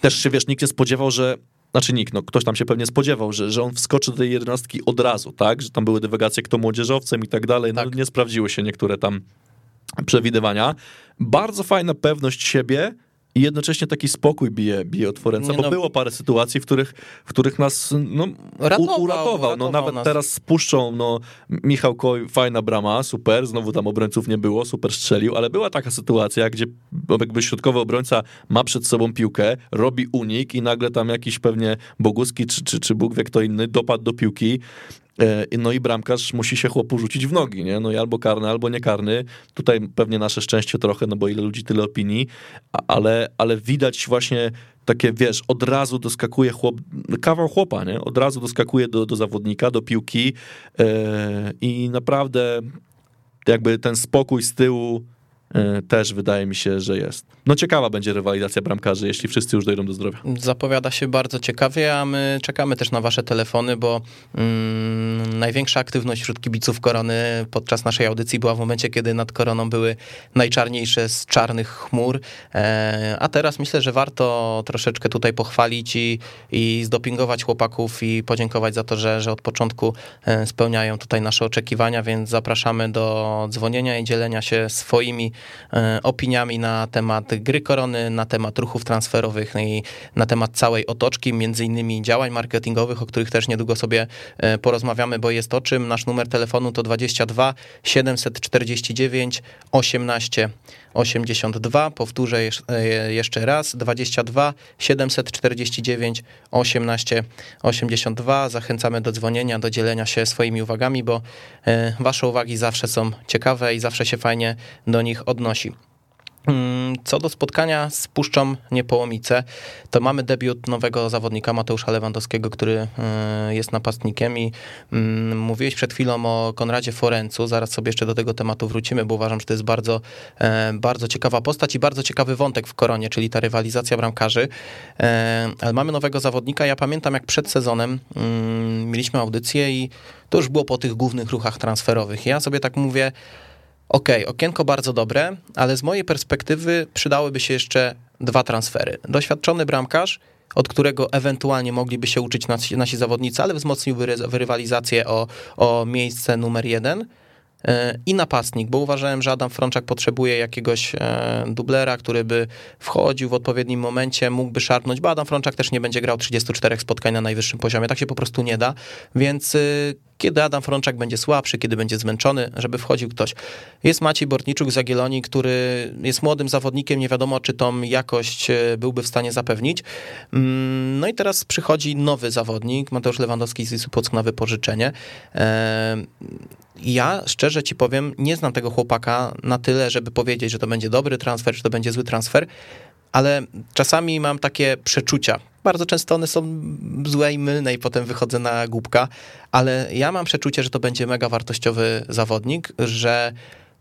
Też się, wiesz, nikt nie spodziewał, że znaczy nikt, no ktoś tam się pewnie spodziewał, że, że on wskoczy do tej jedenastki od razu, tak? Że tam były dywagacje, kto młodzieżowcem i tak dalej. No Tak. nie sprawdziły się niektóre tam przewidywania. Bardzo fajna pewność siebie i jednocześnie taki spokój bije, bije od Forenca, bo no. było parę sytuacji, w których, w których nas no, Ratował, u, uratował. No, uratował nawet nas. teraz spuszczą, no Michał Koj, fajna brama, super, znowu tam obrońców nie było, super strzelił, ale była taka sytuacja, gdzie jakby środkowy obrońca ma przed sobą piłkę, robi unik i nagle tam jakiś pewnie Boguski czy, czy, czy Bóg wie kto inny dopadł do piłki, No i bramkarz musi się chłopu rzucić w nogi, nie? No i albo karny, albo niekarny. Tutaj pewnie nasze szczęście trochę, no bo ile ludzi, tyle opinii, ale, ale widać właśnie takie, wiesz, od razu doskakuje chłop, kawał chłopa, nie? Od razu doskakuje do, do zawodnika, do piłki e, i naprawdę jakby ten spokój z tyłu e, też wydaje mi się, że jest. No ciekawa będzie rywalizacja bramkarzy, jeśli wszyscy już dojdą do zdrowia. Zapowiada się bardzo ciekawie, a my czekamy też na wasze telefony, bo mm, największa aktywność wśród kibiców Korony podczas naszej audycji była w momencie, kiedy nad Koroną były najczarniejsze z czarnych chmur, e, a teraz myślę, że warto troszeczkę tutaj pochwalić i, i zdopingować chłopaków i podziękować za to, że, że od początku e, spełniają tutaj nasze oczekiwania, więc zapraszamy do dzwonienia i dzielenia się swoimi e, opiniami na temat gry Korony, na temat ruchów transferowych i na temat całej otoczki, między innymi działań marketingowych, o których też niedługo sobie e, porozmawiamy, bo jest o czym. Nasz numer telefonu to 22 749 18 82. Powtórzę e, jeszcze raz. 22 749 18 82. Zachęcamy do dzwonienia, do dzielenia się swoimi uwagami, bo e, wasze uwagi zawsze są ciekawe i zawsze się fajnie do nich odnosi. Mm, Co do spotkania z Puszczą Niepołomice, to mamy debiut nowego zawodnika Mateusza Lewandowskiego, który y, jest napastnikiem i mm, mówiłeś przed chwilą o Konradzie Forencu, zaraz sobie jeszcze do tego tematu wrócimy, bo uważam, że to jest bardzo, e, bardzo ciekawa postać i bardzo ciekawy wątek w Koronie, czyli ta rywalizacja bramkarzy. E, Ale mamy nowego zawodnika, ja pamiętam jak przed sezonem mm, mieliśmy audycję i to już było po tych głównych ruchach transferowych. Ja sobie tak mówię, Okej, okienko bardzo dobre, ale z mojej perspektywy przydałyby się jeszcze dwa transfery. Doświadczony bramkarz, od którego ewentualnie mogliby się uczyć nasi, nasi zawodnicy, ale wzmocniłby ry- rywalizację o, o miejsce numer jeden. E, I napastnik, bo uważałem, że Adam Frączak potrzebuje jakiegoś e, dublera, który by wchodził w odpowiednim momencie, mógłby szarpnąć, bo Adam Frączak też nie będzie grał 34 spotkań na najwyższym poziomie, tak się po prostu nie da, więc y, kiedy Adam Frączak będzie słabszy, kiedy będzie zmęczony, żeby wchodził ktoś. Jest Maciej Bortniczuk z Jagiellonii, który jest młodym zawodnikiem, nie wiadomo czy tą jakość byłby w stanie zapewnić. Mm, No i teraz przychodzi nowy zawodnik, Mateusz Lewandowski z Wisły Płock na wypożyczenie. Ja szczerze ci powiem, nie znam tego chłopaka na tyle, żeby powiedzieć, że to będzie dobry transfer, czy to będzie zły transfer, ale czasami mam takie przeczucia. Bardzo często one są złe i mylne i potem wychodzę na głupka, ale ja mam przeczucie, że to będzie mega wartościowy zawodnik, że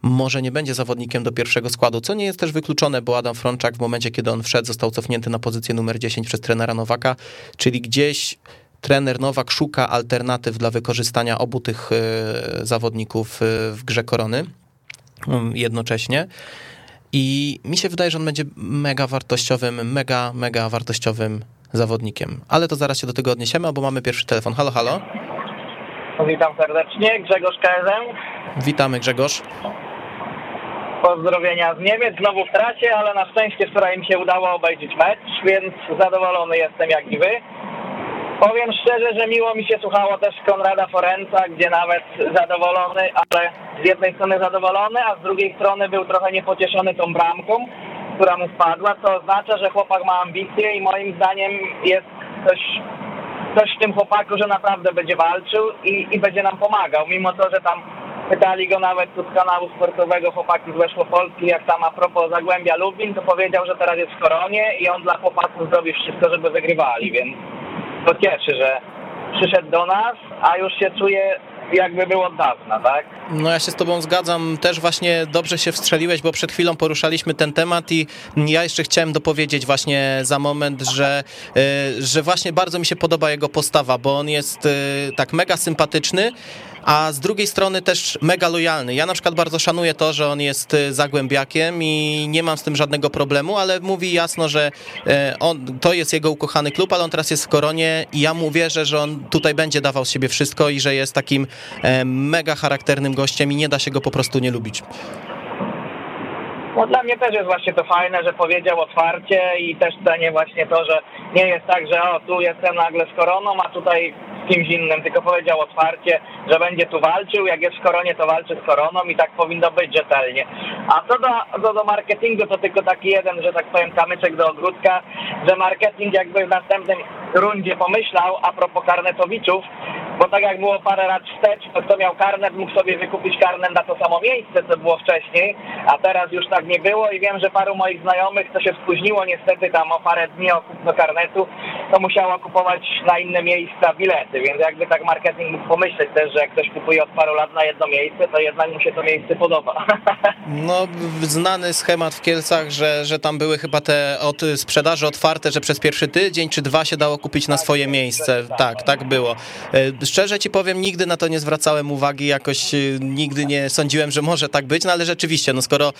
może nie będzie zawodnikiem do pierwszego składu, co nie jest też wykluczone, bo Adam Frączak w momencie, kiedy on wszedł, został cofnięty na pozycję numer 10 przez trenera Nowaka, czyli gdzieś trener Nowak szuka alternatyw dla wykorzystania obu tych e, zawodników e, w grze korony um, jednocześnie. I mi się wydaje, że on będzie mega wartościowym, mega, mega wartościowym zawodnikiem. Ale to zaraz się do tego odniesiemy, bo mamy pierwszy telefon. Halo, halo. Witam serdecznie, Grzegorz KSM. Witamy Grzegorz. Pozdrowienia z Niemiec, znowu w trasie, ale na szczęście wczoraj mi się udało obejrzeć mecz, więc zadowolony jestem jak i wy. Powiem szczerze, że miło mi się słuchało też Konrada Forenca, gdzie nawet zadowolony, ale z jednej strony zadowolony, a z drugiej strony był trochę niepocieszony tą bramką, która mu spadła, co oznacza, że chłopak ma ambicje i moim zdaniem jest coś, coś w tym chłopaku, że naprawdę będzie walczył i, i będzie nam pomagał, mimo to, że tam pytali go nawet tu z kanału sportowego chłopaki z Weszłopolski, jak tam a propos Zagłębia Lubin, to powiedział, że teraz jest w koronie i on dla chłopaków zrobi wszystko, żeby wygrywali, więc to cieszy, że przyszedł do nas, a już się czuje jakby był od dawna, tak? No ja się z tobą zgadzam, też właśnie dobrze się wstrzeliłeś, bo przed chwilą poruszaliśmy ten temat i ja jeszcze chciałem dopowiedzieć właśnie za moment, że, y, że właśnie bardzo mi się podoba jego postawa, bo on jest y, tak mega sympatyczny, a z drugiej strony też mega lojalny. Ja na przykład bardzo szanuję to, że on jest y, zagłębiakiem i nie mam z tym żadnego problemu, ale mówi jasno, że on, to jest jego ukochany klub, ale on teraz jest w Koronie i ja mu wierzę, że on tutaj będzie dawał z siebie wszystko i że jest takim mega charakternym gościem i nie da się go po prostu nie lubić. No dla mnie też jest właśnie to fajne, że powiedział otwarcie i też cenię właśnie to, że nie jest tak, że o tu jestem nagle z koroną, a tutaj z kimś innym, tylko powiedział otwarcie, że będzie tu walczył, jak jest w koronie, to walczy z koroną i tak powinno być rzetelnie. A co do, co do marketingu, to tylko taki jeden, że tak powiem, kamyczek do ogródka, że marketing jakby w następnym rundzie pomyślał a propos karnetowiczów, bo tak jak było parę lat wstecz, to kto miał karnet, mógł sobie wykupić karnet na to samo miejsce, co było wcześniej, a teraz już tak nie było i wiem, że paru moich znajomych, co się spóźniło niestety tam o parę dni o kupno karnetu, to musiało kupować na inne miejsca bilety, więc jakby tak marketing mógł pomyśleć też, że jak ktoś kupuje od paru lat na jedno miejsce, to jednak mu się to miejsce podoba. No, znany schemat w Kielcach, że, że tam były chyba te od sprzedaży otwarte, że przez pierwszy tydzień czy dwa się dało kupić na swoje miejsce. Tak, tak było. Szczerze ci powiem, nigdy na to nie zwracałem uwagi, jakoś nigdy nie sądziłem, że może tak być, no ale rzeczywiście, no skoro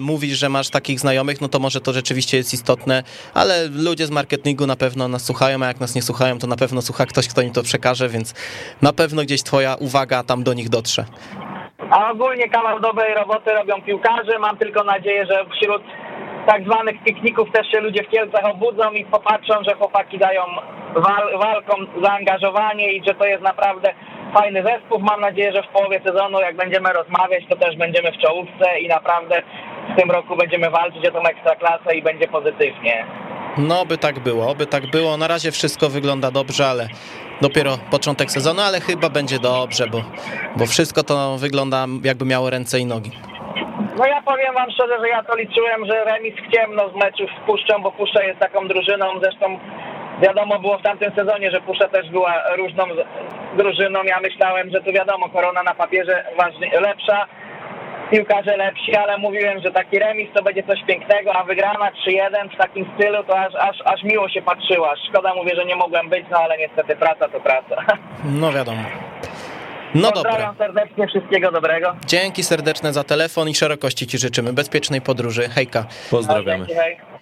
mówisz, że masz takich znajomych, no to może to rzeczywiście jest istotne, ale ludzie z marketingu na pewno nas słuchają, a jak nas nie słuchają, to na pewno słucha ktoś, kto im to przekaże, więc na pewno gdzieś twoja uwaga tam do nich dotrze. A ogólnie kawał dobrej roboty robią piłkarze. Mam tylko nadzieję, że wśród tak zwanych pikników też się ludzie w Kielcach obudzą i popatrzą, że chłopaki dają wal, walką zaangażowanie i że to jest naprawdę fajny zespół. Mam nadzieję, że w połowie sezonu, jak będziemy rozmawiać, to też będziemy w czołówce i naprawdę w tym roku będziemy walczyć o tą ekstraklasę i będzie pozytywnie. No, by tak było, by tak było. Na razie wszystko wygląda dobrze, ale dopiero początek sezonu, ale chyba będzie dobrze, bo, bo wszystko to wygląda jakby miało ręce i nogi. No ja powiem wam szczerze, że ja to liczyłem, że remis w ciemno z meczów Puszczą, bo Puszcza jest taką drużyną, zresztą wiadomo było w tamtym sezonie, że Puszcza też była różną drużyną. Ja myślałem, że tu wiadomo, korona na papierze lepsza, piłkarze lepsi, ale mówiłem, że taki remis to będzie coś pięknego, a wygrana 3-1 w takim stylu to aż, aż, aż miło się patrzyła. Szkoda mówię, że nie mogłem być, no ale niestety praca to praca. No wiadomo. No dobra. serdecznie, wszystkiego dobrego. Dzięki serdeczne za telefon i szerokości Ci życzymy. Bezpiecznej podróży. Hejka. Pozdrawiamy. Dzięki, hej.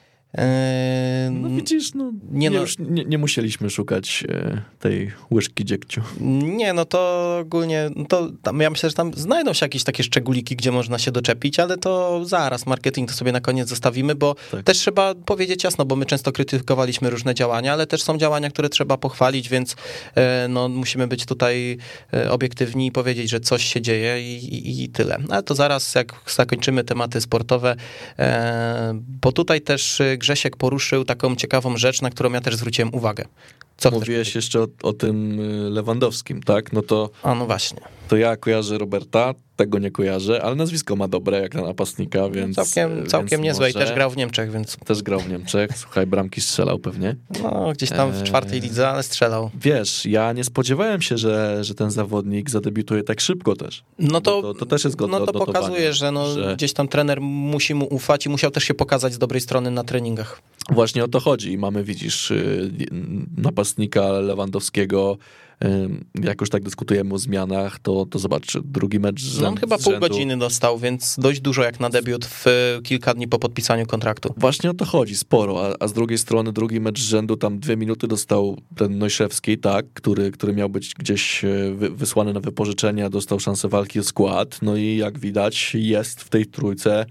No widzisz, no, Nie nie, no. Już nie, nie musieliśmy szukać e, tej łyżki dziegciu. Nie, no to ogólnie, no to tam, ja myślę, że tam znajdą się jakieś takie szczególiki, gdzie można się doczepić, ale to zaraz, marketing to sobie na koniec zostawimy, bo Tak. też trzeba powiedzieć jasno, bo my często krytykowaliśmy różne działania, ale też są działania, które trzeba pochwalić, więc e, no, musimy być tutaj e, obiektywni i powiedzieć, że coś się dzieje i, i, i tyle. Ale to zaraz, jak zakończymy tematy sportowe, bo tutaj też Grzesiek poruszył taką ciekawą rzecz, na którą ja też zwróciłem uwagę. Co Mówiłeś jeszcze o, o tym y, Lewandowskim, tak? No to, A no właśnie. to ja kojarzę Roberta, tego nie kojarzę, ale nazwisko ma dobre jak na napastnika, więc... Całkiem, całkiem więc niezłe i też grał w Niemczech, więc Też grał w Niemczech, słuchaj, bramki strzelał pewnie. no, gdzieś tam w czwartej lidze, ale strzelał. Wiesz, ja nie spodziewałem się, że, że ten zawodnik zadebiutuje tak szybko też. No to, to, to też jest godne no to pokazuje, że, no, że gdzieś tam trener musi mu ufać i musiał też się pokazać z dobrej strony na treningach. Właśnie o to chodzi i mamy, widzisz, y, napastnika Lewandowskiego, jak już tak dyskutujemy o zmianach, to, to zobacz, drugi mecz z No on chyba pół godziny dostał, więc dość dużo jak na debiut w kilka dni po podpisaniu kontraktu. Właśnie o to chodzi, sporo, a, a z drugiej strony drugi mecz z rzędu, tam dwie minuty dostał ten Nojszewski, tak, który, który miał być gdzieś e, wysłany na wypożyczenia, dostał szansę walki o skład, no i jak widać jest w tej trójce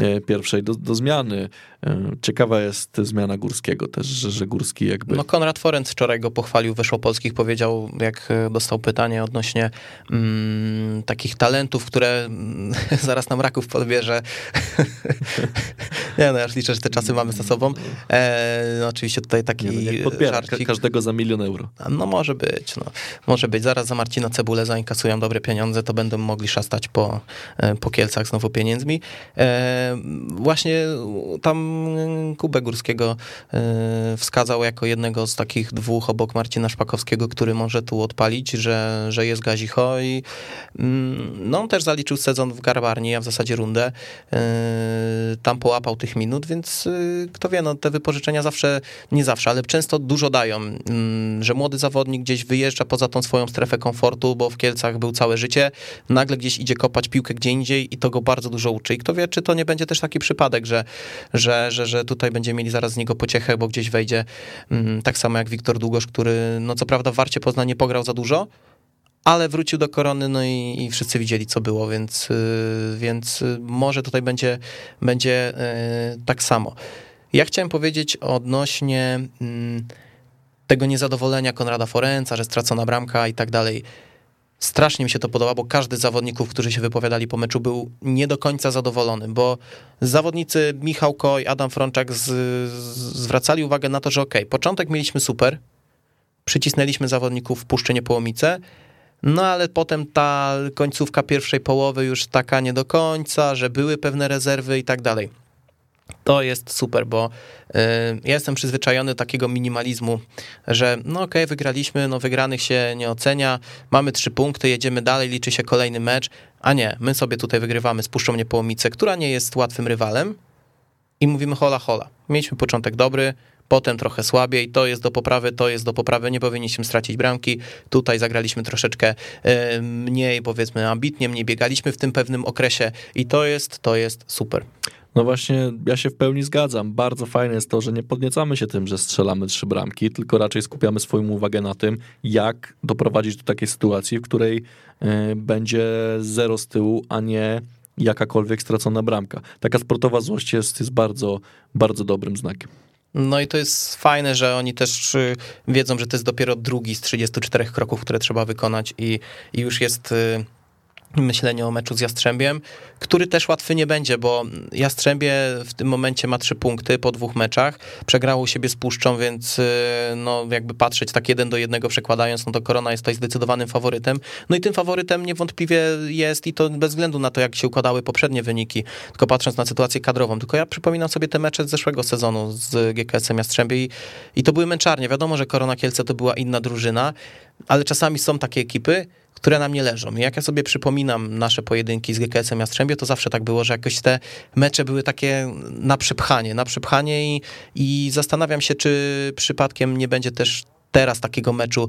E, pierwszej do, do zmiany. E, ciekawa jest zmiana Górskiego też, że, że Górski jakby... No Konrad Forenc wczoraj go pochwalił, weszło polskich, powiedział, jak e, dostał pytanie odnośnie mm, takich talentów, które mm, zaraz nam raków podbierze. nie no, ja już liczę, że te czasy mamy za sobą. E, no, oczywiście tutaj taki nie, no, każdego za milion euro. No może być, no. Może być. Zaraz za Marcina Cebulę zainkasują dobre pieniądze, to będą mogli szastać po, po Kielcach znowu pieniędzmi. E, właśnie tam Kubę Górskiego e, wskazał jako jednego z takich dwóch obok Marcina Szpakowskiego, który może tu odpalić, że, że jest gazicho i mm, no on też zaliczył sezon w Garbarni, a w zasadzie rundę. E, tam połapał tych minut, więc e, kto wie, no te wypożyczenia zawsze, nie zawsze, ale często dużo dają, mm, że młody zawodnik gdzieś wyjeżdża poza tą swoją strefę komfortu, bo w Kielcach był całe życie, nagle gdzieś idzie kopać piłkę gdzie indziej i to go bardzo dużo uczy. I kto wie, czy to nie będzie też taki przypadek, że, że, że, że tutaj będziemy mieli zaraz z niego pociechę, bo gdzieś wejdzie mm, tak samo jak Wiktor Długosz, który no co prawda w Warcie Poznań nie pograł za dużo, ale wrócił do korony, no i, i wszyscy widzieli, co było, więc, yy, więc może tutaj będzie, będzie yy, tak samo. Ja chciałem powiedzieć odnośnie yy, tego niezadowolenia Konrada Forenca, że stracona bramka i tak dalej. Strasznie mi się to podoba, bo każdy z zawodników, którzy się wypowiadali po meczu, był nie do końca zadowolony, bo zawodnicy Michał Koj, Adam Frączak z, z, zwracali uwagę na to, że ok, początek mieliśmy super, przycisnęliśmy zawodników w Puszczynie Połomice, no ale potem ta końcówka pierwszej połowy już taka nie do końca, że były pewne rezerwy i tak dalej. To jest super, bo y, ja jestem przyzwyczajony do takiego minimalizmu, że no okej, okay, wygraliśmy, no wygranych się nie ocenia, mamy trzy punkty, jedziemy dalej, liczy się kolejny mecz, a nie, my sobie tutaj wygrywamy z Puszczą Niepołomicę, która nie jest łatwym rywalem. I mówimy hola hola. Mieliśmy początek dobry, potem trochę słabiej, to jest do poprawy, to jest do poprawy, nie powinniśmy stracić bramki, tutaj zagraliśmy troszeczkę y, mniej, powiedzmy, ambitnie, mniej biegaliśmy w tym pewnym okresie. I to jest, to jest super. No właśnie, ja się w pełni zgadzam. Bardzo fajne jest to, że nie podniecamy się tym, że strzelamy trzy bramki, tylko raczej skupiamy swoją uwagę na tym, jak doprowadzić do takiej sytuacji, w której e, będzie zero z tyłu, a nie jakakolwiek stracona bramka. Taka sportowa złość jest, jest bardzo, bardzo dobrym znakiem. No i to jest fajne, że oni też y, wiedzą, że to jest dopiero drugi z 34 kroków, które trzeba wykonać i, i już jest y, myślenie o meczu z Jastrzębiem, który też łatwy nie będzie, bo Jastrzębie w tym momencie ma trzy punkty po dwóch meczach, przegrało siebie z Puszczą, więc y, no jakby patrzeć tak jeden do jednego przekładając, no to Korona jest tutaj zdecydowanym faworytem, no i tym faworytem niewątpliwie jest i to bez względu na to, jak się układały poprzednie wyniki, tylko patrząc na sytuację kadrową, tylko ja przypominam sobie te mecze z zeszłego sezonu z GKS-em Jastrzębie i, i to były męczarnie, wiadomo, że Korona Kielce to była inna drużyna, ale czasami są takie ekipy, które nam nie leżą. I jak ja sobie przypominam nasze pojedynki z GKS-em Jastrzębie, to zawsze tak było, że jakoś te mecze były takie na przepchanie, na przepchanie i, i zastanawiam się, czy przypadkiem nie będzie też teraz takiego meczu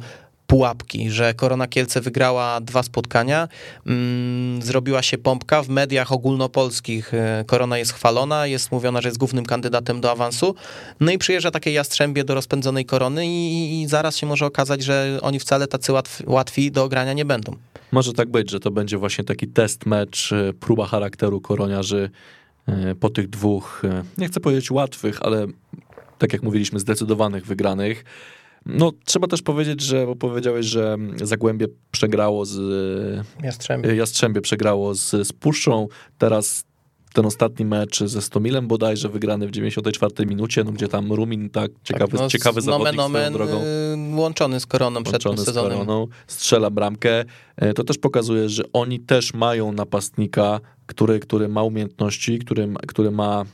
pułapki, że Korona Kielce wygrała dwa spotkania, mm, zrobiła się pompka w mediach ogólnopolskich. E, Korona jest chwalona, jest mówiona, że jest głównym kandydatem do awansu. No i przyjeżdża takie jastrzębie do rozpędzonej Korony i, i zaraz się może okazać, że oni wcale tacy łatwi, łatwi do ogrania nie będą. Może tak być, że to będzie właśnie taki test mecz, e, próba charakteru koroniarzy e, po tych dwóch, nie chcę powiedzieć łatwych, ale tak jak mówiliśmy, zdecydowanych wygranych. No, trzeba też powiedzieć, że bo powiedziałeś, że Zagłębie przegrało z Jastrzębie, Jastrzębie przegrało z, z Puszczą. Teraz ten ostatni mecz ze Stomilem bodajże wygrany w 94 minucie, no gdzie tam Rumin tak ciekawy, tak, no, ciekawy zawodnik nomen, drogą. Y, łączony z Koroną przed tym sezonem. Koroną, strzela bramkę. E, to też pokazuje, że oni też mają napastnika, który, który ma umiejętności, który, który ma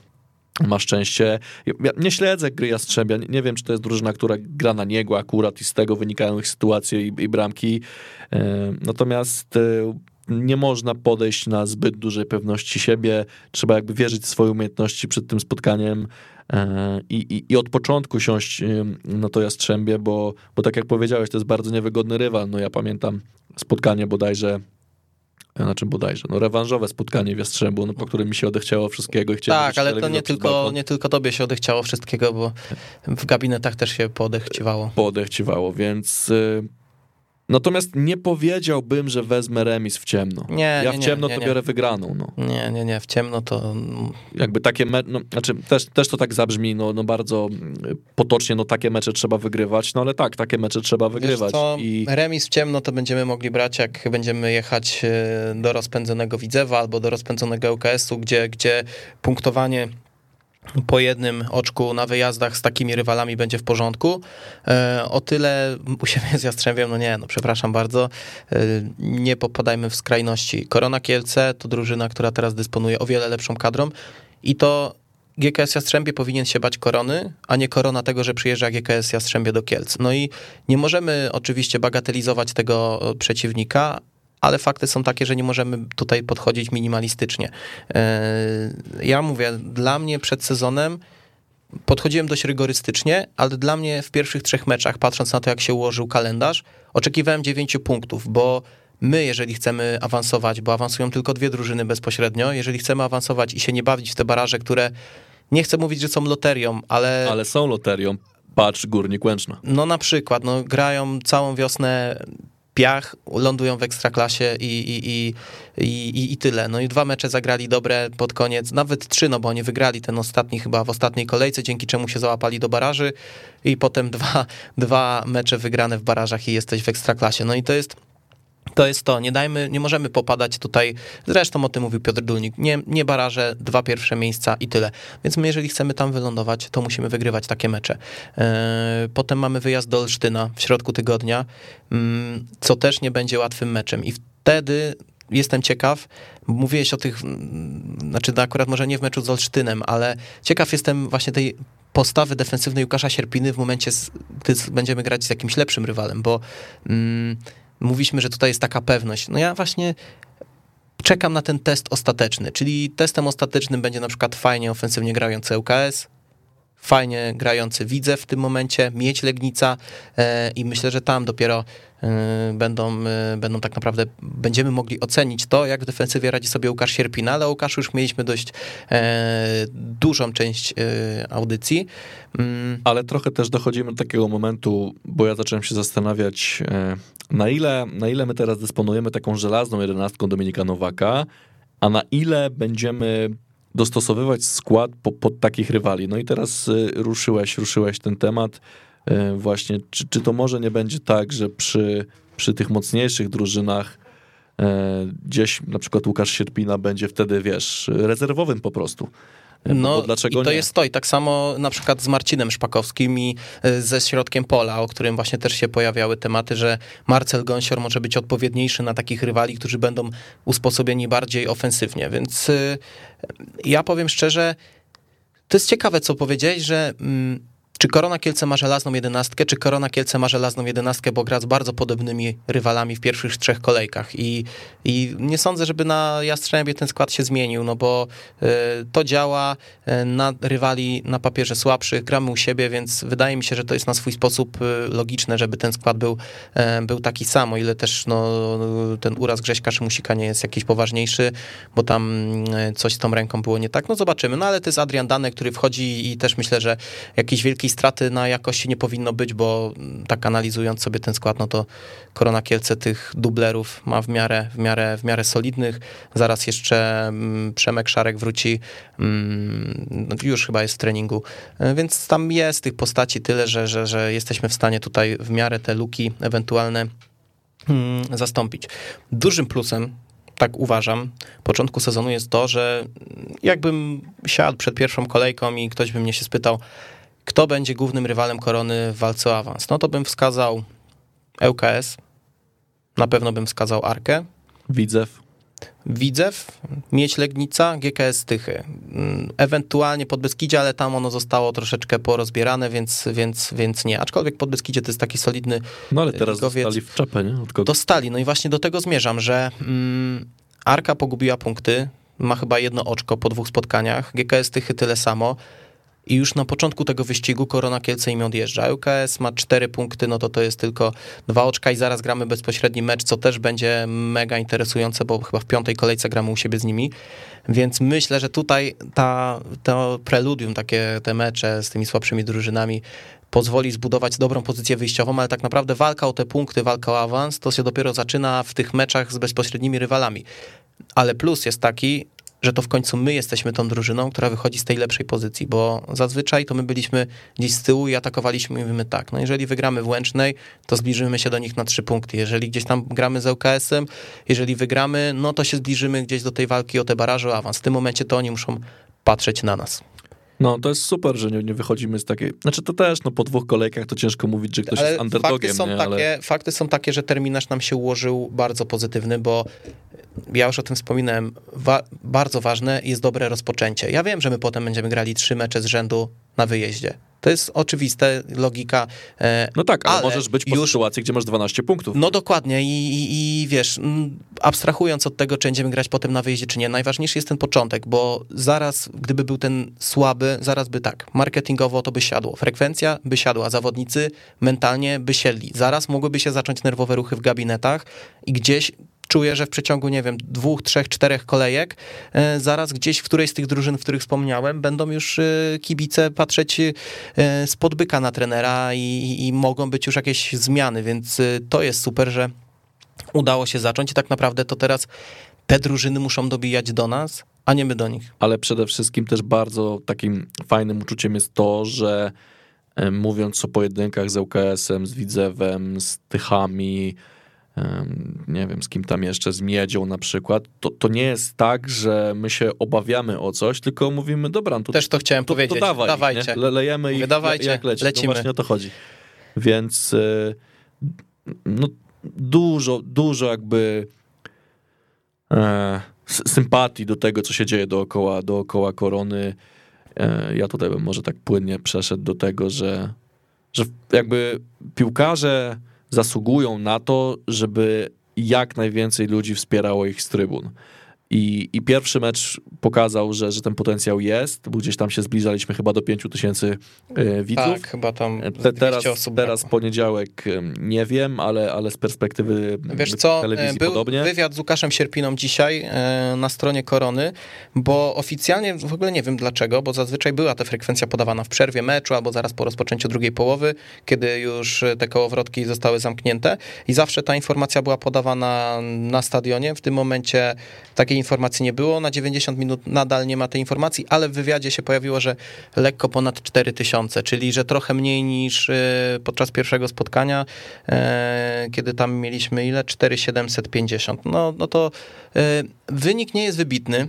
ma szczęście. Ja nie śledzę gry Jastrzębia, nie wiem, czy to jest drużyna, która gra na niego akurat i z tego wynikają ich sytuacje i, i bramki. E, natomiast e, nie można podejść na zbyt dużej pewności siebie, trzeba jakby wierzyć w swoje umiejętności przed tym spotkaniem e, i, i, i od początku siąść na to Jastrzębie, bo, bo tak jak powiedziałeś, to jest bardzo niewygodny rywal. No ja pamiętam spotkanie bodajże na czym bodajże, no rewanżowe spotkanie w Jastrzębu, no, po którym mi się odechciało wszystkiego i chciałem Tak, ale to nie tylko, nie tylko tobie się odechciało wszystkiego, bo w gabinetach też się poodechciwało. Poodechciwało, więc y, Natomiast nie powiedziałbym, że wezmę remis w ciemno. Nie, ja nie, w ciemno nie, to nie. biorę wygraną. No. Nie, nie, nie, w ciemno to... Jakby takie, me- no, znaczy też, też to tak zabrzmi, no, no bardzo potocznie, no takie mecze trzeba wygrywać, no ale tak, takie mecze trzeba wygrywać. Co, I... Remis w ciemno to będziemy mogli brać, jak będziemy jechać e, do rozpędzonego Widzewa albo do rozpędzonego UKS-u, gdzie, gdzie punktowanie po jednym oczku na wyjazdach z takimi rywalami będzie w porządku. E, o tyle u siebie z Jastrzębiem, no nie, no przepraszam bardzo, e, nie popadajmy w skrajności. Korona Kielce to drużyna, która teraz dysponuje o wiele lepszą kadrą i to GKS Jastrzębie powinien się bać korony, a nie korona tego, że przyjeżdża GKS Jastrzębie do Kielc. No i nie możemy oczywiście bagatelizować tego przeciwnika, ale fakty są takie, że nie możemy tutaj podchodzić minimalistycznie. Ja mówię, dla mnie przed sezonem podchodziłem dość rygorystycznie, ale dla mnie w pierwszych trzech meczach, patrząc na to, jak się ułożył kalendarz, oczekiwałem dziewięciu punktów, bo my, jeżeli chcemy awansować, bo awansują tylko dwie drużyny bezpośrednio, jeżeli chcemy awansować i się nie bawić w te baraże, które nie chcę mówić, że są loterią, ale... Ale są loterią. Patrz, Górnik Łęczna. No na przykład, no grają całą wiosnę piach, lądują w ekstraklasie i, i, i, i, i tyle. No i dwa mecze zagrali dobre pod koniec, nawet trzy, no bo oni wygrali ten ostatni chyba w ostatniej kolejce, dzięki czemu się załapali do baraży i potem dwa, dwa mecze wygrane w barażach i jesteś w ekstraklasie. No i to jest to jest to, nie dajmy, nie możemy popadać tutaj, zresztą o tym mówił Piotr Dulnik, nie, nie baraże, dwa pierwsze miejsca i tyle. Więc my jeżeli chcemy tam wylądować, to musimy wygrywać takie mecze. Potem mamy wyjazd do Olsztyna w środku tygodnia, co też nie będzie łatwym meczem i wtedy jestem ciekaw, mówiłeś o tych, znaczy no akurat może nie w meczu z Olsztynem, ale ciekaw jestem właśnie tej postawy defensywnej Łukasza Sierpiny w momencie, gdy będziemy grać z jakimś lepszym rywalem, bo mm, mówiliśmy, że tutaj jest taka pewność. No ja właśnie czekam na ten test ostateczny, czyli testem ostatecznym będzie na przykład fajnie ofensywnie grający ŁKS, fajnie grający widzę w tym momencie, mieć Legnica e, i myślę, że tam dopiero e, będą, e, będą tak naprawdę, będziemy mogli ocenić to, jak w defensywie radzi sobie Łukasz Sierpina, ale o Łukaszu już mieliśmy dość dużą część audycji. Mm. Ale trochę też dochodzimy do takiego momentu, bo ja zacząłem się zastanawiać, na ile, na ile my teraz dysponujemy taką żelazną jedenastką Dominika Nowaka, a na ile będziemy dostosowywać skład po, pod takich rywali. No i teraz y, ruszyłeś, ruszyłeś ten temat y, właśnie, czy, czy to może nie będzie tak, że przy, przy tych mocniejszych drużynach y, gdzieś na przykład Łukasz Sierpina będzie wtedy, wiesz, rezerwowym po prostu. No, dlaczego i to nie? jest to. I tak samo na przykład z Marcinem Szpakowskim i e, ze środkiem pola, o którym właśnie też się pojawiały tematy, że Marcel Gąsior może być odpowiedniejszy na takich rywali, którzy będą usposobieni bardziej ofensywnie. Więc e, ja powiem szczerze, to jest ciekawe, co powiedzieć, że mm, czy Korona Kielce ma żelazną jedenastkę, czy Korona Kielce ma żelazną jedenastkę, bo gra z bardzo podobnymi rywalami w pierwszych trzech kolejkach? I, i nie sądzę, żeby na Jastrzębie ten skład się zmienił, no bo y, to działa y, na rywali na papierze słabszych, gramy u siebie, więc wydaje mi się, że to jest na swój sposób y, logiczne, żeby ten skład był, y, był taki sam, o ile też no, ten uraz Grześka Szymusika nie jest jakiś poważniejszy, bo tam coś z tą ręką było nie tak, no zobaczymy, no ale to jest Adrian Dane, który wchodzi i też myślę, że jakiś wielki takiej straty na jakości nie powinno być, bo tak analizując sobie ten skład, no to Korona Kielce tych dublerów ma w miarę, w miarę, w miarę solidnych. Zaraz jeszcze mm, Przemek Szarek wróci, mm, już chyba jest w treningu, e, więc tam jest tych postaci tyle, że, że, że jesteśmy w stanie tutaj w miarę te luki ewentualne mm, zastąpić. Dużym plusem tak uważam, początku sezonu jest to, że jakbym siadł przed pierwszą kolejką i ktoś by mnie się spytał, kto będzie głównym rywalem Korony w walce o awans? No to bym wskazał ŁKS, na pewno bym wskazał Arkę. Widzew. Widzew, Mieć Legnica, GKS Tychy. Mm, Ewentualnie Podbeskidzie, ale tam ono zostało troszeczkę porozbierane, więc, więc, więc nie. Aczkolwiek Podbeskidzie to jest taki solidny No ale teraz ligowiec. dostali w czapę, nie? Od kogo? Dostali, no i właśnie do tego zmierzam, że mm, Arka pogubiła punkty, ma chyba jedno oczko po dwóch spotkaniach, GKS Tychy tyle samo i już na początku tego wyścigu Korona Kielce im odjeżdża. UKS ma cztery punkty, no to to jest tylko dwa oczka i zaraz gramy bezpośredni mecz, co też będzie mega interesujące, bo chyba w piątej kolejce gramy u siebie z nimi, więc myślę, że tutaj ta, to preludium, takie te mecze z tymi słabszymi drużynami pozwoli zbudować dobrą pozycję wyjściową, ale tak naprawdę walka o te punkty, walka o awans, to się dopiero zaczyna w tych meczach z bezpośrednimi rywalami. Ale plus jest taki, że to w końcu my jesteśmy tą drużyną, która wychodzi z tej lepszej pozycji, bo zazwyczaj to my byliśmy gdzieś z tyłu i atakowaliśmy i mówimy tak, no jeżeli wygramy w Łęcznej, to zbliżymy się do nich na trzy punkty. Jeżeli gdzieś tam gramy z ŁKS-em, jeżeli wygramy, no to się zbliżymy gdzieś do tej walki o te baraże o awans. W tym momencie to oni muszą patrzeć na nas. No to jest super, że nie, nie wychodzimy z takiej... Znaczy to też, no po dwóch kolejkach to ciężko mówić, że ktoś Ale jest underdogiem, fakty są, nie? takie, Ale... fakty są takie, że terminarz nam się ułożył bardzo pozytywny, bo ja już o tym wspominałem, wa- bardzo ważne jest dobre rozpoczęcie. Ja wiem, że my potem będziemy grali trzy mecze z rzędu na wyjeździe. To jest oczywiste, logika. e, No tak, ale, ale możesz być po już- sytuacji, gdzie masz 12 punktów. No dokładnie I, i, i wiesz, abstrahując od tego, czy będziemy grać potem na wyjeździe, czy nie, najważniejszy jest ten początek, bo zaraz, gdyby był ten słaby, zaraz by tak, marketingowo to by siadło, frekwencja by siadła, zawodnicy mentalnie by siedli, zaraz mogłyby się zacząć nerwowe ruchy w gabinetach i gdzieś czuję, że w przeciągu, nie wiem, dwóch, trzech, czterech kolejek, e, zaraz gdzieś w którejś z tych drużyn, w których wspomniałem, będą już e, kibice patrzeć e, spod byka na trenera i, i, mogą być już jakieś zmiany, więc e, to jest super, że udało się zacząć i tak naprawdę to teraz te drużyny muszą dobijać do nas, a nie my do nich. ale przede wszystkim też bardzo takim fajnym uczuciem jest to, że e, mówiąc o pojedynkach z ŁKS-em, z Widzewem, z Tychami, nie wiem, z kim tam jeszcze, z Miedzią na przykład, to, to nie jest tak, że my się obawiamy o coś, tylko mówimy, dobra, no to, Też to chciałem to, powiedzieć. to dawaj, Dawajcie. Nie? Lejemy dawajcie, jak leci. lecimy. No właśnie o to chodzi. Więc e, no, dużo, dużo jakby e, sympatii do tego, co się dzieje dookoła, dookoła korony. E, ja tutaj bym może tak płynnie przeszedł do tego, że, że jakby piłkarze zasługują na to, żeby jak najwięcej ludzi wspierało ich z trybun. I, I pierwszy mecz pokazał, że, że ten potencjał jest, bo gdzieś tam się zbliżaliśmy chyba do 5 tysięcy e, widzów. Tak, chyba tam Te, 200 teraz, osób teraz brakło. poniedziałek nie wiem, ale, ale z perspektywy Wiesz co, telewizji był podobnie. wywiad z Łukaszem Sierpiną dzisiaj e, na stronie Korony, bo oficjalnie w ogóle nie wiem dlaczego, bo zazwyczaj była ta frekwencja podawana w przerwie meczu albo zaraz po rozpoczęciu drugiej połowy, kiedy już e, te kołowrotki zostały zamknięte i zawsze ta informacja była podawana na stadionie. W tym momencie takiej informacji nie było, na 90 minut nadal nie ma tej informacji, ale w wywiadzie się pojawiło, że lekko ponad 4000, czyli że trochę mniej niż e, podczas pierwszego spotkania, e, kiedy tam mieliśmy ile? 4750. No, no to e, wynik nie jest wybitny.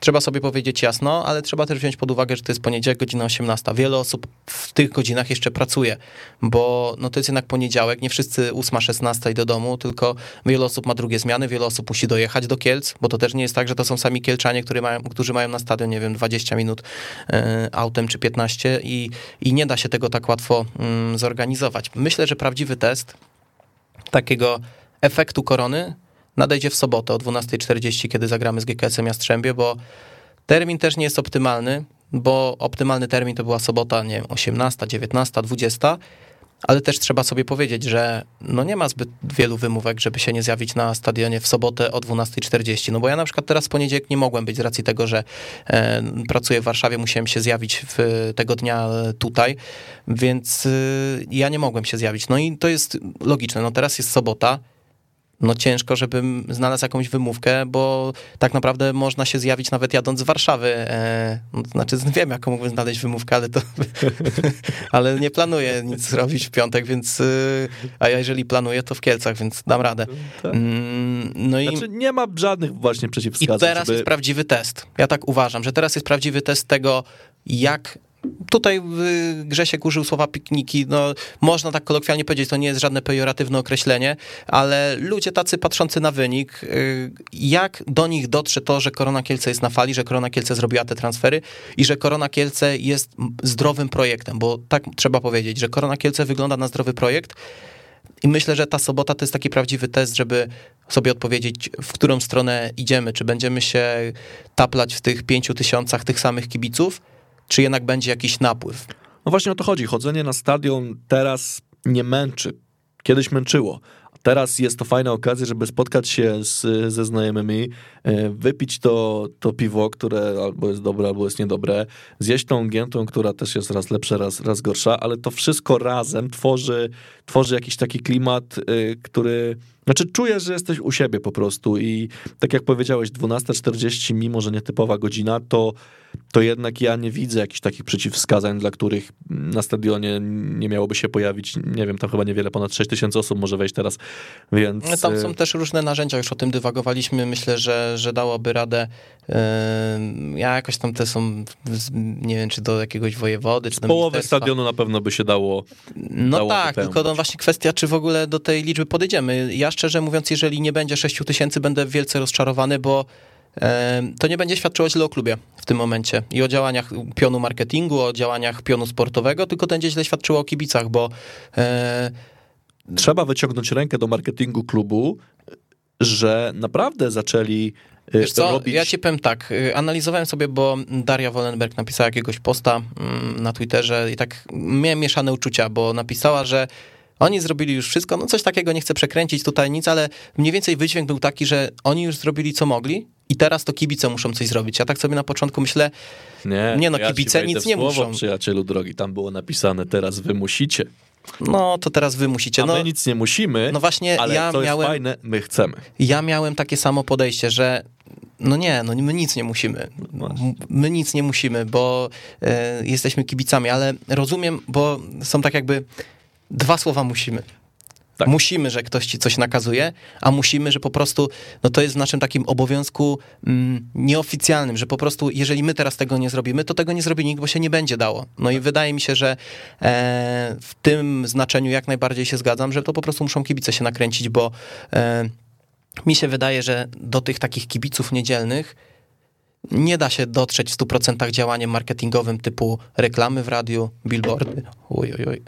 Trzeba sobie powiedzieć jasno, ale trzeba też wziąć pod uwagę, że to jest poniedziałek, godzina 18. Wiele osób w tych godzinach jeszcze pracuje, bo no to jest jednak poniedziałek, nie wszyscy 8-16 do domu, tylko wiele osób ma drugie zmiany, wiele osób musi dojechać do Kielc, bo to też nie jest tak, że to są sami Kielczanie, którzy mają, którzy mają na stadion, nie wiem, 20 minut e, autem czy 15 i, i nie da się tego tak łatwo mm, zorganizować. Myślę, że prawdziwy test takiego efektu korony nadejdzie w sobotę o 12.40, kiedy zagramy z GKS-em Jastrzębie, bo termin też nie jest optymalny, bo optymalny termin to była sobota, nie wiem, 18, 19, 20, ale też trzeba sobie powiedzieć, że no nie ma zbyt wielu wymówek, żeby się nie zjawić na stadionie w sobotę o 12.40. No bo ja na przykład teraz w poniedziałek nie mogłem być z racji tego, że e, pracuję w Warszawie, musiałem się zjawić w, tego dnia tutaj, więc y, ja nie mogłem się zjawić. No i to jest logiczne. No teraz jest sobota, no ciężko, żebym znalazł jakąś wymówkę, bo tak naprawdę można się zjawić nawet jadąc z Warszawy. E, no, to znaczy wiem, jaką mógłbym znaleźć wymówkę, ale to ale nie planuję nic robić w piątek, więc y, a ja jeżeli planuję, to w Kielcach, więc dam radę. Tak. Mm, No i Znaczy nie ma żadnych właśnie i przeciwwskazań, teraz żeby... jest prawdziwy test. Ja tak uważam, że teraz jest prawdziwy test tego, jak tutaj Grzesiek użył słowa pikniki, no można tak kolokwialnie powiedzieć, to nie jest żadne pejoratywne określenie, ale ludzie tacy patrzący na wynik, y, jak do nich dotrze to, że Korona Kielce jest na fali, że Korona Kielce zrobiła te transfery i że Korona Kielce jest zdrowym projektem, bo tak trzeba powiedzieć, że Korona Kielce wygląda na zdrowy projekt, i myślę, że ta sobota to jest taki prawdziwy test, żeby sobie odpowiedzieć, w którą stronę idziemy. Czy będziemy się taplać w tych pięciu tysiącach tych samych kibiców, czy jednak będzie jakiś napływ? No właśnie o to chodzi. Chodzenie na stadion teraz nie męczy. Kiedyś męczyło. Teraz jest to fajna okazja, żeby spotkać się z, ze znajomymi, e, wypić to, to piwo, które albo jest dobre, albo jest niedobre, zjeść tą giętą, która też jest raz lepsza, raz, raz gorsza, ale to wszystko razem tworzy, tworzy jakiś taki klimat, e, który znaczy czujesz, że jesteś u siebie po prostu i tak jak powiedziałeś, 12.40, mimo że nietypowa godzina, to, to jednak ja nie widzę jakichś takich przeciwwskazań, dla których na stadionie nie miałoby się pojawić, nie wiem, tam chyba niewiele, ponad 6 tysięcy osób może wejść teraz, więc... No, tam są też różne narzędzia, już o tym dywagowaliśmy, myślę, że, że dałoby radę, ja jakoś tam te są, nie wiem, czy do jakiegoś wojewody, czy do Połowę stadionu na pewno by się dało No dało tak, tylko no właśnie kwestia, czy w ogóle do tej liczby podejdziemy. Ja szczerze mówiąc, jeżeli nie będzie 6 tysięcy, będę wielce rozczarowany, bo to nie będzie świadczyło źle o klubie w tym momencie i o działaniach pionu marketingu, o działaniach pionu sportowego, tylko będzie źle świadczyło o kibicach, bo trzeba wyciągnąć rękę do marketingu klubu, że naprawdę zaczęli e, Wiesz co, robić... ja ci powiem tak, e, analizowałem sobie, bo Daria Wollenberg napisała jakiegoś posta mm, na Twitterze i tak miałem mieszane uczucia, bo napisała, że oni zrobili już wszystko, no coś takiego nie chcę przekręcić tutaj nic, ale mniej więcej wydźwięk był taki, że oni już zrobili co mogli i teraz to kibice muszą coś zrobić. Ja tak sobie na początku myślę, nie, nie no, ja kibice nic nie słowo, muszą. przyjacielu drogi, tam było napisane, teraz wy musicie. No, to teraz wy musicie. A no, my nic nie musimy, no właśnie, ale ja to miałem, jest fajne, my chcemy. Ja miałem takie samo podejście, że no nie, no my nic nie musimy. My nic nie musimy, bo e, jesteśmy kibicami, ale rozumiem, bo są tak jakby dwa słowa musimy. Tak. Musimy, że ktoś ci coś nakazuje, a musimy, że po prostu, no to jest w naszym takim obowiązku mm, nieoficjalnym, że po prostu, jeżeli my teraz tego nie zrobimy, to tego nie zrobi nikt, bo się nie będzie dało. No i wydaje mi się, że e, w tym znaczeniu jak najbardziej się zgadzam, że to po prostu muszą kibice się nakręcić, bo e, mi się wydaje, że do tych takich kibiców niedzielnych nie da się dotrzeć w 100% działaniem marketingowym typu reklamy w radiu, billboardy. Uj, uj, uj.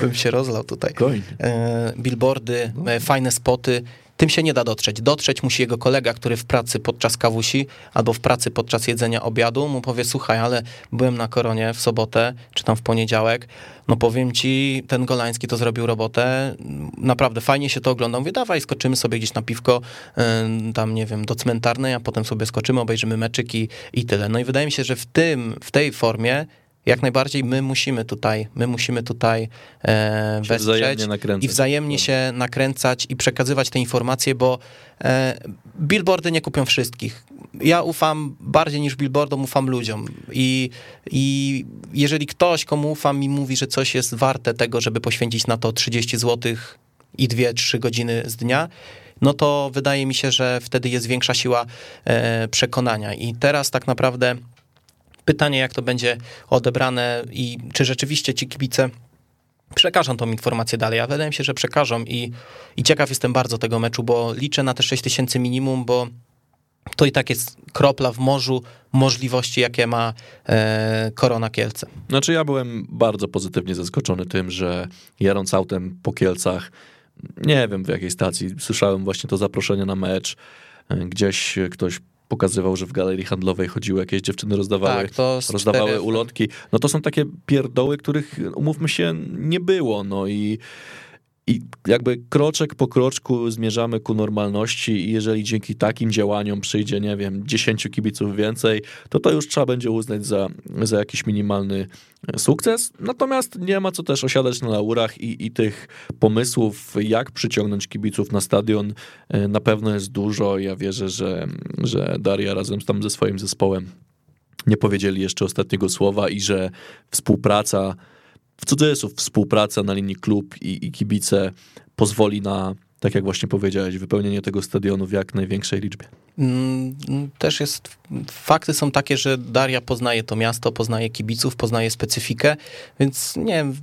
bym się rozlał tutaj. E, billboardy, e, fajne spoty tym się nie da dotrzeć. Dotrzeć musi jego kolega, który w pracy podczas kawusi albo w pracy podczas jedzenia obiadu mu powie, słuchaj, ale byłem na koronie w sobotę, czy tam w poniedziałek, no powiem ci, ten Golański to zrobił robotę, naprawdę fajnie się to ogląda. Mówię, dawaj, skoczymy sobie gdzieś na piwko, tam nie wiem, do cmentarnej, a potem sobie skoczymy, obejrzymy meczyki i tyle. No i wydaje mi się, że w tym, w tej formie jak najbardziej my musimy tutaj, my musimy tutaj e, wesprzeć i wzajemnie się nakręcać i przekazywać te informacje, bo e, billboardy nie kupią wszystkich. Ja ufam bardziej niż billboardom, ufam ludziom i, i jeżeli ktoś, komu ufam mi mówi, że coś jest warte tego, żeby poświęcić na to 30 zł i 2-3 godziny z dnia, no to wydaje mi się, że wtedy jest większa siła e, przekonania. I teraz tak naprawdę Pytanie, jak to będzie odebrane i czy rzeczywiście ci kibice przekażą tą informację dalej. Ja wydaje mi się, że przekażą i, i ciekaw jestem bardzo tego meczu, bo liczę na te 6 tysięcy minimum, bo to i tak jest kropla w morzu możliwości, jakie ma e, Korona Kielce. Znaczy ja byłem bardzo pozytywnie zaskoczony tym, że jadąc autem po Kielcach, nie wiem w jakiej stacji, słyszałem właśnie to zaproszenie na mecz, e, gdzieś ktoś pokazywał, że w galerii handlowej chodziły jakieś dziewczyny, rozdawały, tak, rozdawały ulotki. No to są takie pierdoły, których, umówmy się, nie było. No i i jakby kroczek po kroczku zmierzamy ku normalności i jeżeli dzięki takim działaniom przyjdzie, nie wiem, 10 kibiców więcej, to to już trzeba będzie uznać za, za jakiś minimalny sukces. Natomiast nie ma co też osiadać na laurach i, i tych pomysłów, jak przyciągnąć kibiców na stadion, e, na pewno jest dużo. Ja wierzę, że, że Daria razem tam ze swoim zespołem nie powiedzieli jeszcze ostatniego słowa i że współpraca w cudzysłów współpraca na linii klub i, i kibice pozwoli na, tak jak właśnie powiedziałeś, wypełnienie tego stadionu w jak największej liczbie. Mm, też jest, fakty są takie, że Daria poznaje to miasto, poznaje kibiców, poznaje specyfikę, więc nie wiem,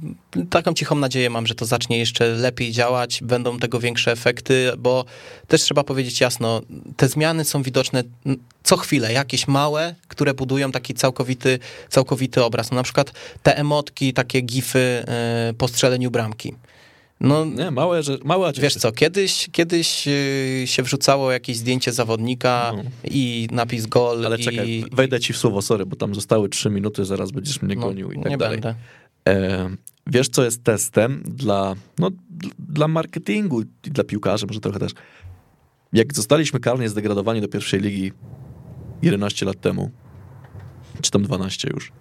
taką cichą nadzieję mam, że to zacznie jeszcze lepiej działać, będą tego większe efekty, bo też trzeba powiedzieć jasno, te zmiany są widoczne co chwilę, jakieś małe, które budują taki całkowity, całkowity obraz. No na przykład te emotki, takie gify e, po strzeleniu bramki. No, nie, małe, że, małe Wiesz co, kiedyś, kiedyś y, się wrzucało jakieś zdjęcie zawodnika no. i napis gol. Ale i... czekaj, wejdę ci w słowo, sorry, bo tam zostały trzy minuty, zaraz będziesz mnie no, gonił i tak nie dalej. Będę. E, wiesz, co jest testem dla, no, dla marketingu i dla piłkarzy, może trochę też. Jak zostaliśmy karnie zdegradowani do pierwszej ligi 11 lat temu, czy tam 12 już,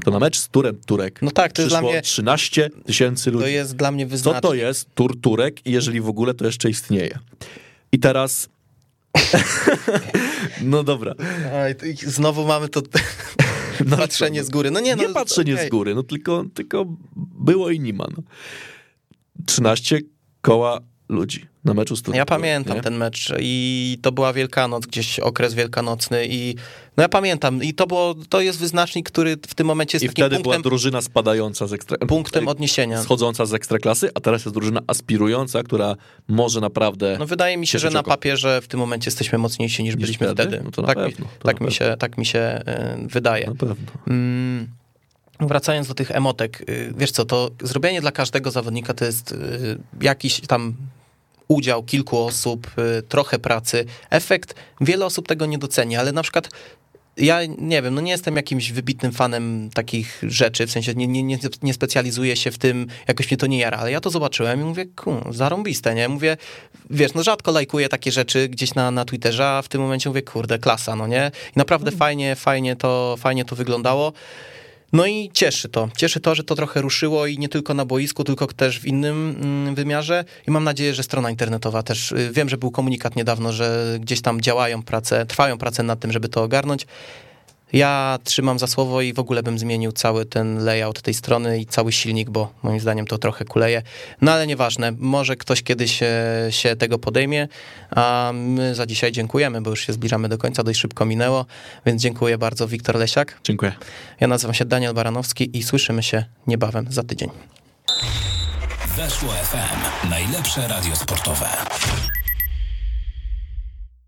to na mecz z Turem Turek no tak, to jest dla mnie 13 tysięcy ludzi. To jest dla mnie wyznacznik. Co to jest Tur Turek i jeżeli w ogóle to jeszcze istnieje? I teraz... no dobra. znowu mamy to no, patrzenie z góry. No nie, no, nie patrzenie okay. z góry, no tylko, tylko było i nie ma. No. 13 koła ludzi na meczu z Ja pamiętam nie? ten mecz i to była Wielkanoc, gdzieś okres wielkanocny i no ja pamiętam i to było, to jest wyznacznik, który w tym momencie jest I wtedy punktem, była drużyna spadająca z ekstra... punktem odniesienia. Schodząca z ekstraklasy, a teraz jest drużyna aspirująca, która może naprawdę... No wydaje mi się, że na papierze w tym momencie jesteśmy mocniejsi niż, niż byliśmy wtedy. wtedy. No to tak, pewno, to tak, mi się, tak mi się wydaje. Na pewno. Mm. Wracając do tych emotek, y, wiesz co, to zrobienie dla każdego zawodnika to jest y, jakiś tam udział kilku osób, y, trochę pracy. Efekt, wiele osób tego nie doceni, ale na przykład ja nie wiem, no nie jestem jakimś wybitnym fanem takich rzeczy, w sensie nie, nie, nie, nie specjalizuję się w tym, jakoś mnie to nie jara, ale ja to zobaczyłem i mówię, ku, zarąbiste, nie? Mówię, wiesz, no rzadko lajkuję takie rzeczy gdzieś na, na Twitterze, a w tym momencie mówię, kurde, klasa, no nie? I naprawdę mm. fajnie, fajnie to, fajnie to wyglądało. No i cieszy to. Cieszy to, że to trochę ruszyło i nie tylko na boisku, tylko też w innym mm, wymiarze. I mam nadzieję, że strona internetowa też. Y, wiem, że był komunikat niedawno, że gdzieś tam działają prace, trwają prace nad tym, żeby to ogarnąć. Ja trzymam za słowo i w ogóle bym zmienił cały ten layout tej strony i cały silnik, bo moim zdaniem to trochę kuleje. No ale nieważne, może ktoś kiedyś się, się tego podejmie, a my za dzisiaj dziękujemy, bo już się zbliżamy do końca, dość szybko minęło, więc dziękuję bardzo, Wiktor Lesiak. Dziękuję. Ja nazywam się Daniel Baranowski i słyszymy się niebawem za tydzień. Weszło FM, najlepsze radio sportowe.